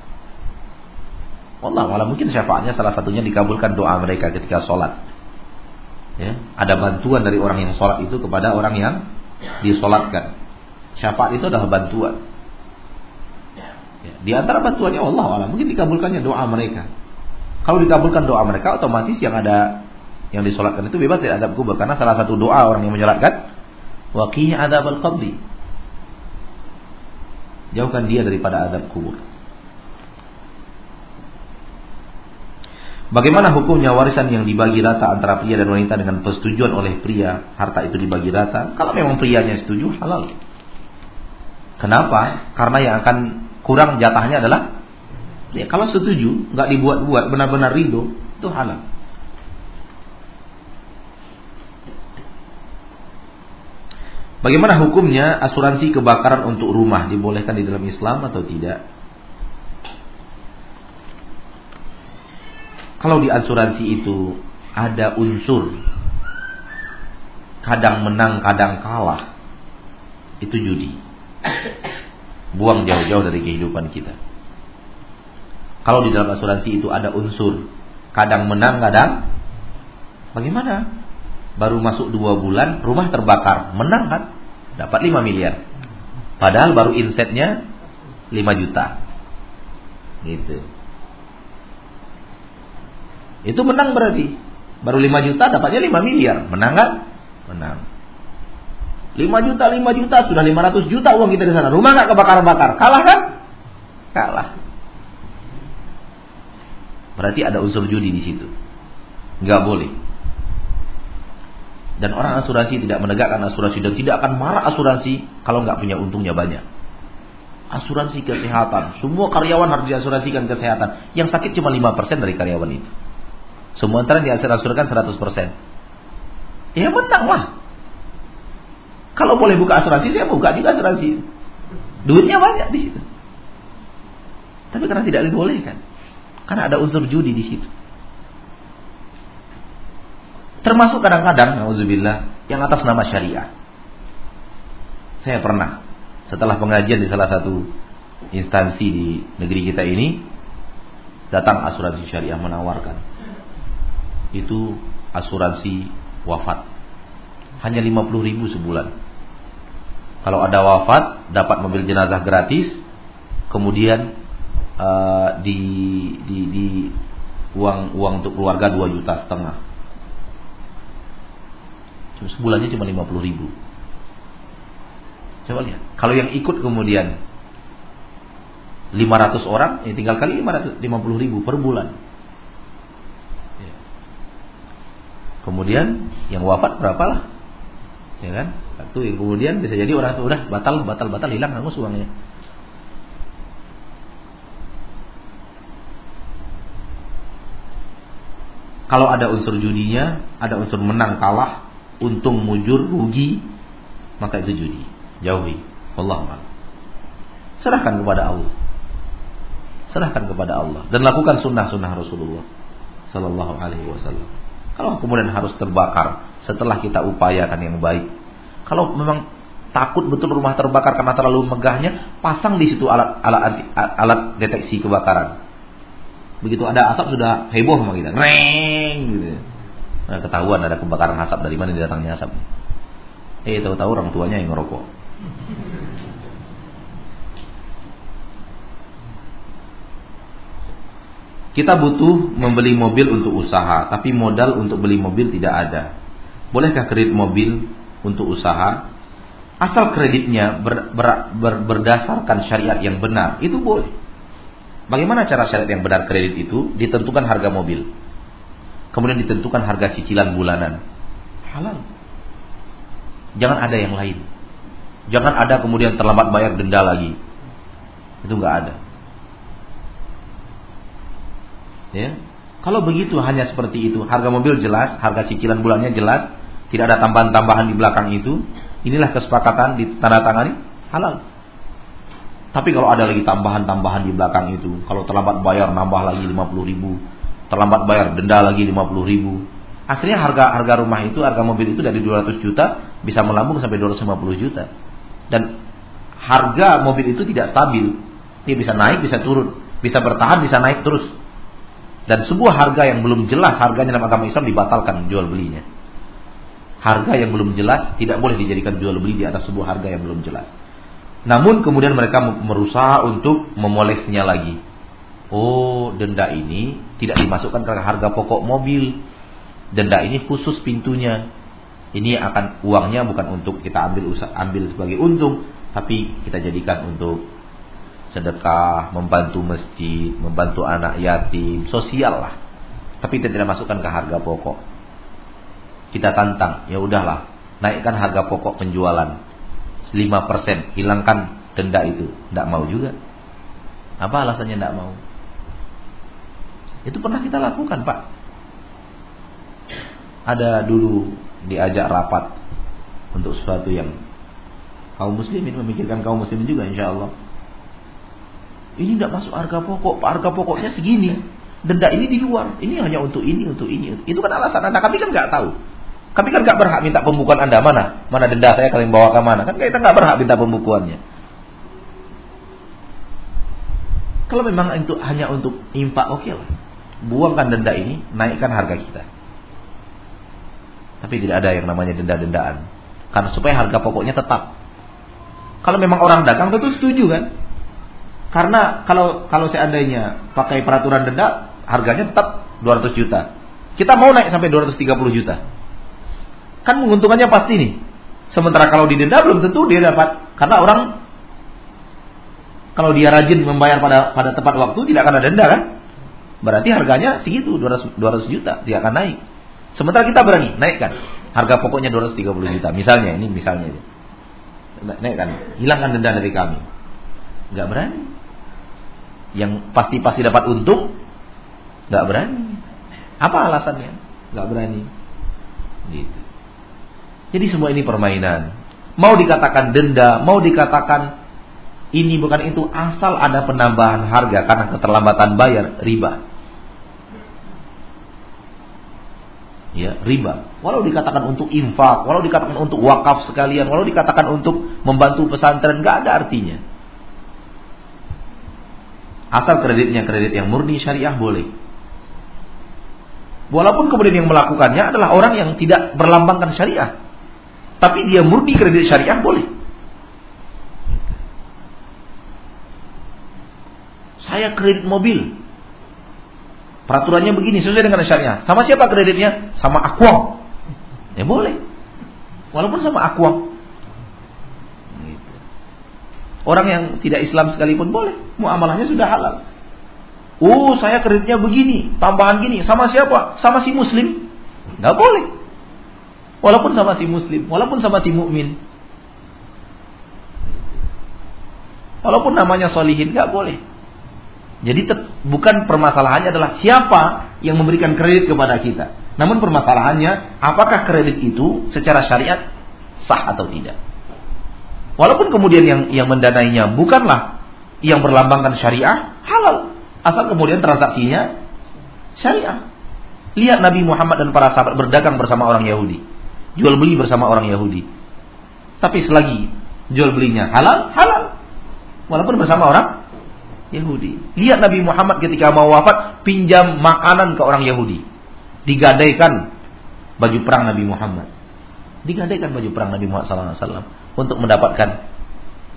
Allah malah mungkin syafaatnya salah satunya dikabulkan doa mereka ketika sholat. Ya, ada bantuan dari orang yang sholat itu kepada orang yang disolatkan. Syafaat itu adalah bantuan. Ya, di antara bantuannya Allah Allah mungkin dikabulkannya doa mereka. Kalau dikabulkan doa mereka otomatis yang ada yang disolatkan itu bebas dari adab kubur karena salah satu doa orang yang menyolatkan waqih adab al. Jauhkan dia daripada adab kubur. Bagaimana hukumnya warisan yang dibagi rata antara pria dan wanita dengan persetujuan oleh pria harta itu dibagi rata? Kalau memang prianya setuju halal. Kenapa? Karena yang akan kurang jatahnya adalah ya kalau setuju nggak dibuat-buat benar-benar ridho itu halal. Bagaimana hukumnya asuransi kebakaran untuk rumah dibolehkan di dalam Islam atau tidak? Kalau di asuransi itu ada unsur kadang menang, kadang kalah, itu judi. Buang jauh-jauh dari kehidupan kita. Kalau di dalam asuransi itu ada unsur kadang menang, kadang bagaimana? Baru masuk dua bulan, rumah terbakar, menang kan? Dapat 5 miliar. Padahal baru insetnya 5 juta. Gitu. Itu menang berarti. Baru 5 juta dapatnya 5 miliar. Menang kan? Menang. 5 juta, 5 juta, sudah 500 juta uang kita di sana. Rumah nggak kebakar-bakar. Kalah kan? Kalah. Berarti ada unsur judi di situ. Nggak boleh. Dan orang asuransi tidak menegakkan asuransi dan tidak akan marah asuransi kalau nggak punya untungnya banyak. Asuransi kesehatan, semua karyawan harus diasuransikan kesehatan. Yang sakit cuma 5% dari karyawan itu. Semua antara diasuransikan 100%. Ya menang lah. Kalau boleh buka asuransi, saya buka juga asuransi. Duitnya banyak di situ. Tapi karena tidak dibolehkan. Karena ada unsur judi di situ. Termasuk kadang-kadang, nauzubillah, yang atas nama syariah. Saya pernah setelah pengajian di salah satu instansi di negeri kita ini datang asuransi syariah menawarkan itu asuransi wafat. Hanya 50 ribu sebulan. Kalau ada wafat, dapat mobil jenazah gratis, kemudian uh, di, di, di uang uang untuk keluarga 2 juta setengah. Sebulannya cuma 50 ribu. Coba lihat. Kalau yang ikut kemudian 500 orang, ya tinggal kali 550 ribu per bulan. Kemudian yang wafat berapa lah? Ya kan? Satu yang kemudian bisa jadi orang itu udah batal batal batal hilang hangus uangnya. Kalau ada unsur judinya, ada unsur menang kalah, untung mujur rugi, maka itu judi. Jauhi. Allah Serahkan kepada Allah. Serahkan kepada Allah dan lakukan sunnah-sunnah Rasulullah Sallallahu Alaihi Wasallam. Kalau kemudian harus terbakar setelah kita upayakan yang baik. Kalau memang takut betul rumah terbakar karena terlalu megahnya, pasang di situ alat alat alat deteksi kebakaran. Begitu ada asap sudah heboh sama kita, reng gitu. Nah, ketahuan ada kebakaran asap dari mana datangnya asap. Eh tahu-tahu orang tuanya yang ngerokok. Kita butuh membeli mobil untuk usaha, tapi modal untuk beli mobil tidak ada. Bolehkah kredit mobil untuk usaha? Asal kreditnya ber, ber, ber, berdasarkan syariat yang benar, itu boleh. Bagaimana cara syariat yang benar kredit itu? Ditentukan harga mobil. Kemudian ditentukan harga cicilan bulanan. Halal. Jangan ada yang lain. Jangan ada kemudian terlambat bayar denda lagi. Itu nggak ada. Ya. Kalau begitu hanya seperti itu, harga mobil jelas, harga cicilan bulannya jelas, tidak ada tambahan-tambahan di belakang itu, inilah kesepakatan ditandatangani halal. Tapi kalau ada lagi tambahan-tambahan di belakang itu, kalau terlambat bayar nambah lagi 50 ribu, terlambat bayar denda lagi 50 ribu, akhirnya harga harga rumah itu, harga mobil itu dari 200 juta bisa melambung sampai 250 juta. Dan harga mobil itu tidak stabil, dia bisa naik, bisa turun, bisa bertahan, bisa naik terus. Dan sebuah harga yang belum jelas harganya dalam agama Islam dibatalkan jual belinya. Harga yang belum jelas tidak boleh dijadikan jual beli di atas sebuah harga yang belum jelas. Namun kemudian mereka berusaha untuk memolesnya lagi. Oh, denda ini tidak dimasukkan ke harga pokok mobil. Denda ini khusus pintunya. Ini akan uangnya bukan untuk kita ambil ambil sebagai untung, tapi kita jadikan untuk sedekah, membantu masjid, membantu anak yatim, sosial lah. Tapi kita tidak masukkan ke harga pokok. Kita tantang, ya udahlah, naikkan harga pokok penjualan 5%, hilangkan denda itu. Tidak mau juga. Apa alasannya tidak mau? Itu pernah kita lakukan, Pak. Ada dulu diajak rapat untuk sesuatu yang kaum muslimin memikirkan kaum muslimin juga insya Allah. Ini tidak masuk harga pokok, harga pokoknya segini. Denda ini di luar. Ini hanya untuk ini, untuk ini. Itu kan alasan Anda. Kami kan nggak tahu. Kami kan nggak berhak minta pembukuan Anda mana? Mana denda saya kalian bawa ke mana? Kan kita nggak berhak minta pembukuannya. Kalau memang itu hanya untuk impak, oke okay lah. Buangkan denda ini, naikkan harga kita. Tapi tidak ada yang namanya denda-dendaan. Karena supaya harga pokoknya tetap. Kalau memang orang dagang tentu setuju kan? Karena kalau kalau seandainya pakai peraturan denda, harganya tetap 200 juta. Kita mau naik sampai 230 juta. Kan menguntungkannya pasti nih. Sementara kalau didenda belum tentu dia dapat. Karena orang kalau dia rajin membayar pada pada tepat waktu tidak akan ada denda kan? Berarti harganya segitu 200 200 juta, dia akan naik. Sementara kita berani naikkan harga pokoknya 230 juta. Misalnya ini misalnya Naikkan, hilangkan denda dari kami. Enggak berani yang pasti-pasti dapat untung nggak berani. Apa alasannya? Nggak berani. Gitu. Jadi semua ini permainan. Mau dikatakan denda, mau dikatakan ini bukan itu, asal ada penambahan harga karena keterlambatan bayar, riba. Ya, riba. Walau dikatakan untuk infak, walau dikatakan untuk wakaf sekalian, walau dikatakan untuk membantu pesantren, nggak ada artinya. Asal kreditnya kredit yang murni syariah boleh. Walaupun kemudian yang melakukannya adalah orang yang tidak berlambangkan syariah. Tapi dia murni kredit syariah boleh. Saya kredit mobil. Peraturannya begini sesuai dengan syariah. Sama siapa kreditnya? Sama Aquam. Ya boleh. Walaupun sama Aquam. Orang yang tidak Islam sekalipun boleh. Muamalahnya sudah halal. Oh, saya kreditnya begini, tambahan gini. Sama siapa? Sama si muslim. Nggak boleh. Walaupun sama si muslim, walaupun sama si mukmin. Walaupun namanya solihin, nggak boleh. Jadi bukan permasalahannya adalah siapa yang memberikan kredit kepada kita. Namun permasalahannya apakah kredit itu secara syariat sah atau tidak. Walaupun kemudian yang yang mendanainya bukanlah yang berlambangkan syariah, halal. Asal kemudian transaksinya syariah. Lihat Nabi Muhammad dan para sahabat berdagang bersama orang Yahudi. Jual beli bersama orang Yahudi. Tapi selagi jual belinya halal, halal. Walaupun bersama orang Yahudi. Lihat Nabi Muhammad ketika mau wafat pinjam makanan ke orang Yahudi. Digadaikan baju perang Nabi Muhammad. Digadaikan baju perang Nabi Muhammad SAW untuk mendapatkan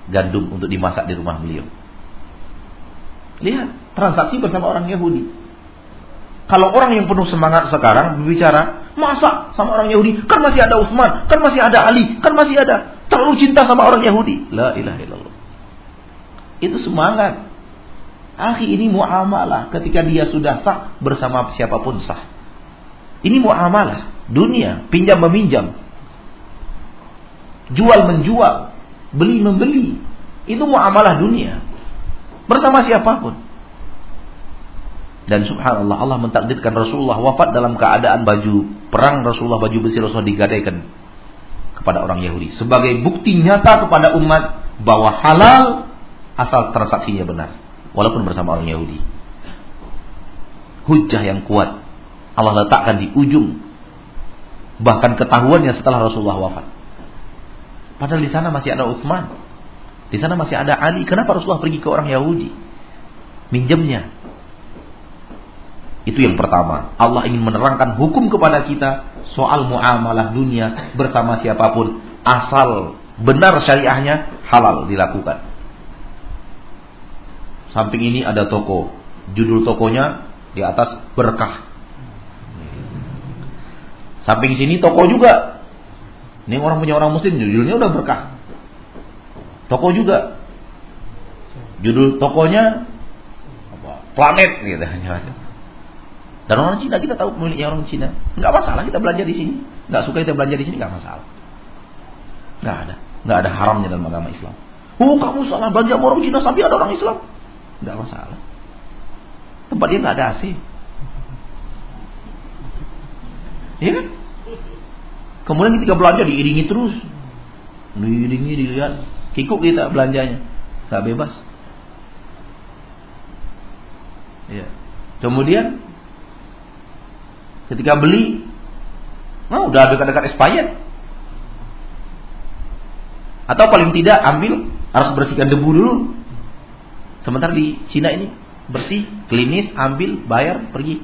gandum untuk dimasak di rumah beliau. Lihat, transaksi bersama orang Yahudi. Kalau orang yang penuh semangat sekarang berbicara, masa sama orang Yahudi? Kan masih ada Utsman, kan masih ada Ali, kan masih ada terlalu cinta sama orang Yahudi. La ilaha illallah. Itu semangat. Akhi ini muamalah ketika dia sudah sah bersama siapa pun sah. Ini muamalah, dunia, pinjam meminjam jual menjual, beli membeli. Itu muamalah dunia. Bersama siapa pun. Dan subhanallah Allah mentakdirkan Rasulullah wafat dalam keadaan baju perang Rasulullah baju besi Rasulullah digadaikan kepada orang Yahudi sebagai bukti nyata kepada umat bahwa halal asal transaksinya benar walaupun bersama orang Yahudi. Hujah yang kuat Allah letakkan di ujung bahkan ketahuannya setelah Rasulullah wafat. Padahal di sana masih ada Utsman. Di sana masih ada Ali. Kenapa Rasulullah pergi ke orang Yahudi? Minjemnya. Itu yang pertama. Allah ingin menerangkan hukum kepada kita soal muamalah dunia bersama siapa pun asal benar syariahnya, halal dilakukan. Samping ini ada toko. Judul tokonya di atas berkah. Samping sini toko juga. Ini orang punya orang muslim, judulnya udah berkah. Toko juga. Judul tokonya planet gitu. Dan orang Cina kita tahu pemiliknya orang Cina. Enggak masalah kita belanja di sini. Enggak suka kita belanja di sini enggak masalah. Enggak ada. Enggak ada haramnya dalam agama Islam. Oh kamu salah belanja orang Cina sampai ada orang Islam. Enggak masalah. Tempat dia enggak ada AC. Iya kan? Kemudian ketika belanja diiringi terus. Diiringi dilihat. Kikuk kita belanjanya. Enggak bebas. Ya. Kemudian ketika beli, nah udah dekat-dekat expired. Atau paling tidak ambil harus bersihkan debu dulu. Sementara di Cina ini bersih, klinis, ambil, bayar, pergi.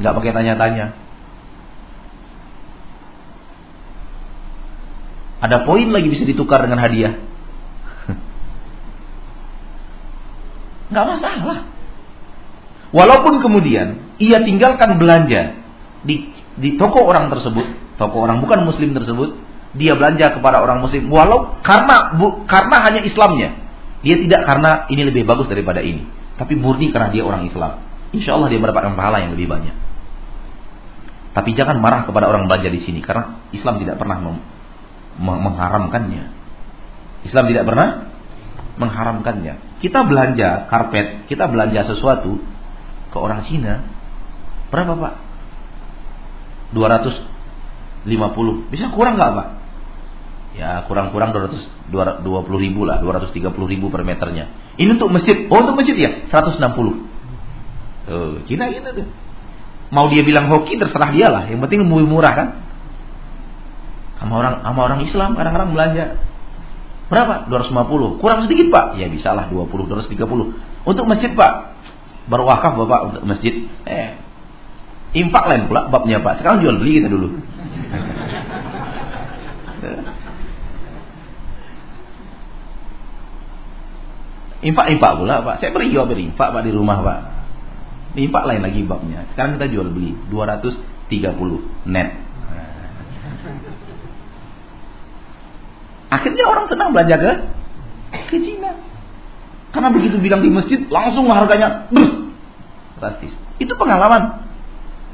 Nggak pakai tanya-tanya. Ada poin lagi bisa ditukar dengan hadiah. [LAUGHS] Nggak masalah. Walaupun kemudian ia tinggalkan belanja di, di toko orang tersebut, toko orang bukan muslim tersebut, dia belanja kepada orang muslim walau karena bu, karena hanya Islamnya. Dia tidak karena ini lebih bagus daripada ini, tapi murni karena dia orang Islam. Insya Allah dia mendapatkan pahala yang lebih banyak. Tapi jangan marah kepada orang belanja di sini karena Islam tidak pernah mengharamkannya. Islam tidak pernah mengharamkannya. Kita belanja karpet, kita belanja sesuatu, ke orang Cina berapa pak? 250 bisa kurang nggak pak? ya kurang-kurang 200 220 ribu lah 230 ribu per meternya. Ini untuk masjid oh untuk masjid ya? 160 oh, Cina gitu tuh mau dia bilang hoki terserah dia lah. Yang penting lebih murah kan? Sama orang sama orang Islam kadang-kadang belanja. Berapa? 250 kurang sedikit pak? Ya bisa lah 20 230 untuk masjid pak baru wakaf bapak untuk masjid. Eh infak lain pula babnya pak. Sekarang jual beli kita dulu. Infak infak pula pak. Saya beri jual beri infak pak di rumah pak. Infak lain lagi babnya. Sekarang kita jual beli 230 net. Akhirnya orang senang belanja ke ke Cina karena begitu bilang di masjid, langsung harganya brus, drastis. Itu pengalaman.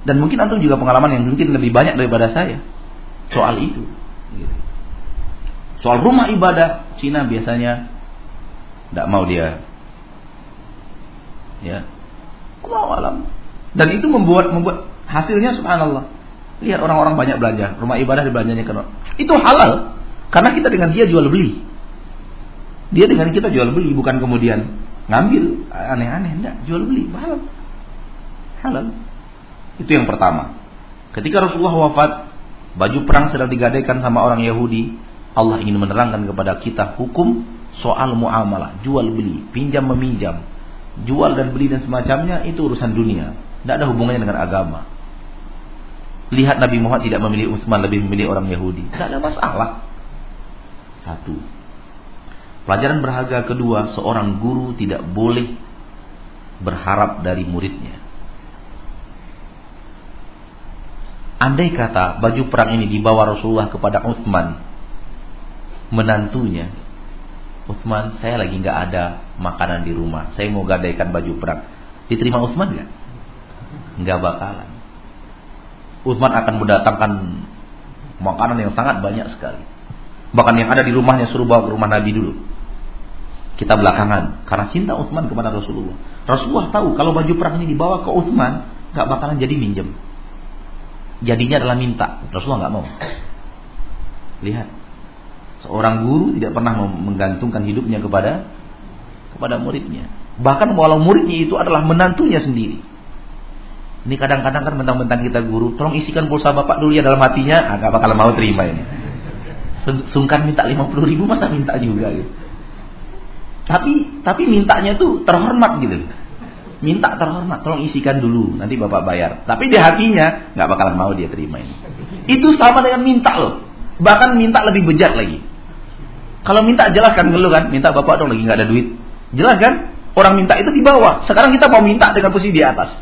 Dan mungkin antum juga pengalaman yang mungkin lebih banyak daripada saya. Soal itu. Soal rumah ibadah, Cina biasanya tidak mau dia. Ya. Allah alam. Dan itu membuat membuat hasilnya subhanallah. Lihat orang-orang banyak belanja, rumah ibadah dibelanjanya ke Itu halal karena kita dengan dia jual beli. Dia dengan kita jual beli bukan kemudian ngambil aneh-aneh, enggak, jual beli halal. Halal. Itu yang pertama. Ketika Rasulullah wafat, baju perang sedang digadaikan sama orang Yahudi. Allah ingin menerangkan kepada kita hukum soal muamalah, jual beli, pinjam meminjam, jual dan beli dan semacamnya itu urusan dunia, tidak ada hubungannya dengan agama. Lihat Nabi Muhammad tidak memilih Utsman lebih memilih orang Yahudi, tidak ada masalah. Satu. Pelajaran berharga kedua, seorang guru tidak boleh berharap dari muridnya. Andai kata baju perang ini dibawa Rasulullah kepada Utsman, menantunya, Utsman, saya lagi nggak ada makanan di rumah, saya mau gadaikan baju perang. Diterima Utsman nggak? Nggak bakalan. Utsman akan mendatangkan makanan yang sangat banyak sekali. Bahkan yang ada di rumahnya suruh bawa ke rumah Nabi dulu kita belakangan karena cinta Utsman kepada Rasulullah. Rasulullah tahu kalau baju perang ini dibawa ke Utsman nggak bakalan jadi minjem. Jadinya adalah minta. Rasulullah nggak mau. Lihat, seorang guru tidak pernah menggantungkan hidupnya kepada kepada muridnya. Bahkan walau muridnya itu adalah menantunya sendiri. Ini kadang-kadang kan mentang-mentang kita guru, tolong isikan pulsa bapak dulu ya dalam hatinya, agak bakal mau terima ini. Sungkan minta 50 ribu masa minta juga gitu. Tapi tapi mintanya tuh terhormat gitu. Minta terhormat, tolong isikan dulu, nanti bapak bayar. Tapi di hatinya nggak bakalan mau dia terima ini. Itu sama dengan minta loh. Bahkan minta lebih bejat lagi. Kalau minta jelaskan dulu kan, minta bapak dong lagi nggak ada duit. Jelas kan? Orang minta itu di bawah. Sekarang kita mau minta dengan posisi di atas.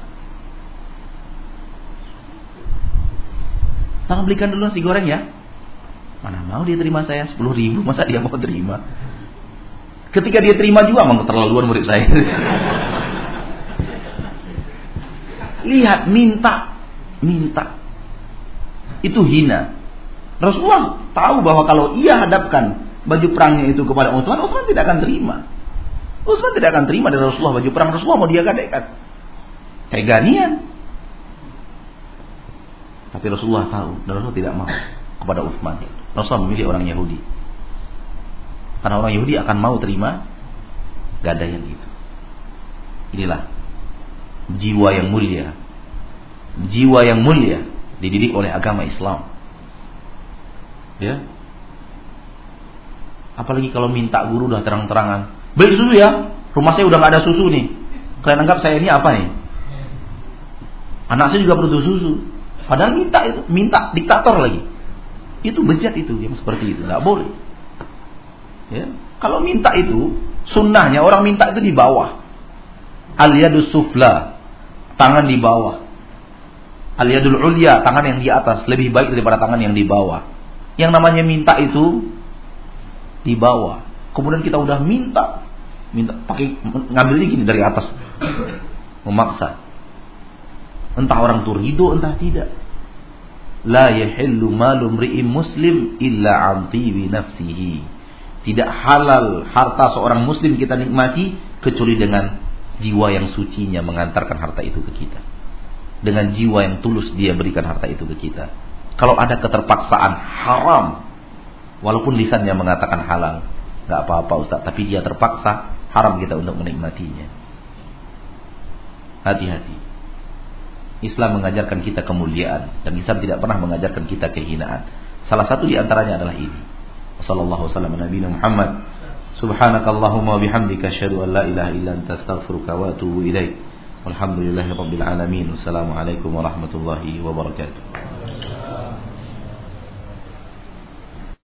Tolong belikan dulu nasi goreng ya. Mana mau dia terima saya 10 ribu, masa dia mau terima? Ketika dia terima juga memang keterlaluan murid saya. Lihat, minta, minta. Itu hina. Rasulullah tahu bahwa kalau ia hadapkan baju perangnya itu kepada Utsman, Utsman tidak akan terima. Utsman tidak akan terima dari Rasulullah baju perang Rasulullah mau dia gadekan. Kayak ganian. Tapi Rasulullah tahu dan Rasulullah tidak mau kepada Utsman. Rasulullah memilih orang Yahudi. Karena orang Yahudi akan mau terima gadaian itu. Inilah jiwa yang mulia. Jiwa yang mulia dididik oleh agama Islam. Ya. Apalagi kalau minta guru udah terang-terangan. Beli susu ya. Rumah saya udah gak ada susu nih. Kalian anggap saya ini apa nih? Anak saya juga butuh susu. Padahal minta itu, minta diktator lagi. Itu bejat itu yang seperti itu, nggak boleh. Ya. Kalau minta itu sunnahnya orang minta itu di bawah. Al sufla, tangan di bawah. Al yadul ulya, tangan yang di atas lebih baik daripada tangan yang di bawah. Yang namanya minta itu di bawah. Kemudian kita udah minta, minta pakai ngambil gini dari atas, memaksa. Entah orang itu ridho, entah tidak. La yahillu malu mri'im muslim illa an nafsihi. Tidak halal harta seorang muslim kita nikmati kecuali dengan jiwa yang sucinya mengantarkan harta itu ke kita. Dengan jiwa yang tulus dia berikan harta itu ke kita. Kalau ada keterpaksaan haram, walaupun lisannya mengatakan halal, nggak apa-apa Ustaz, tapi dia terpaksa haram kita untuk menikmatinya. Hati-hati. Islam mengajarkan kita kemuliaan dan Islam tidak pernah mengajarkan kita kehinaan. Salah satu di antaranya adalah ini. Sallallahu wasallam Nabi Muhammad. Subhanakallahumma bihamdika asyhadu an la ilaha illa anta astaghfiruka wa atubu ilaik. Walhamdulillahirabbil alamin. Wassalamualaikum warahmatullahi wabarakatuh.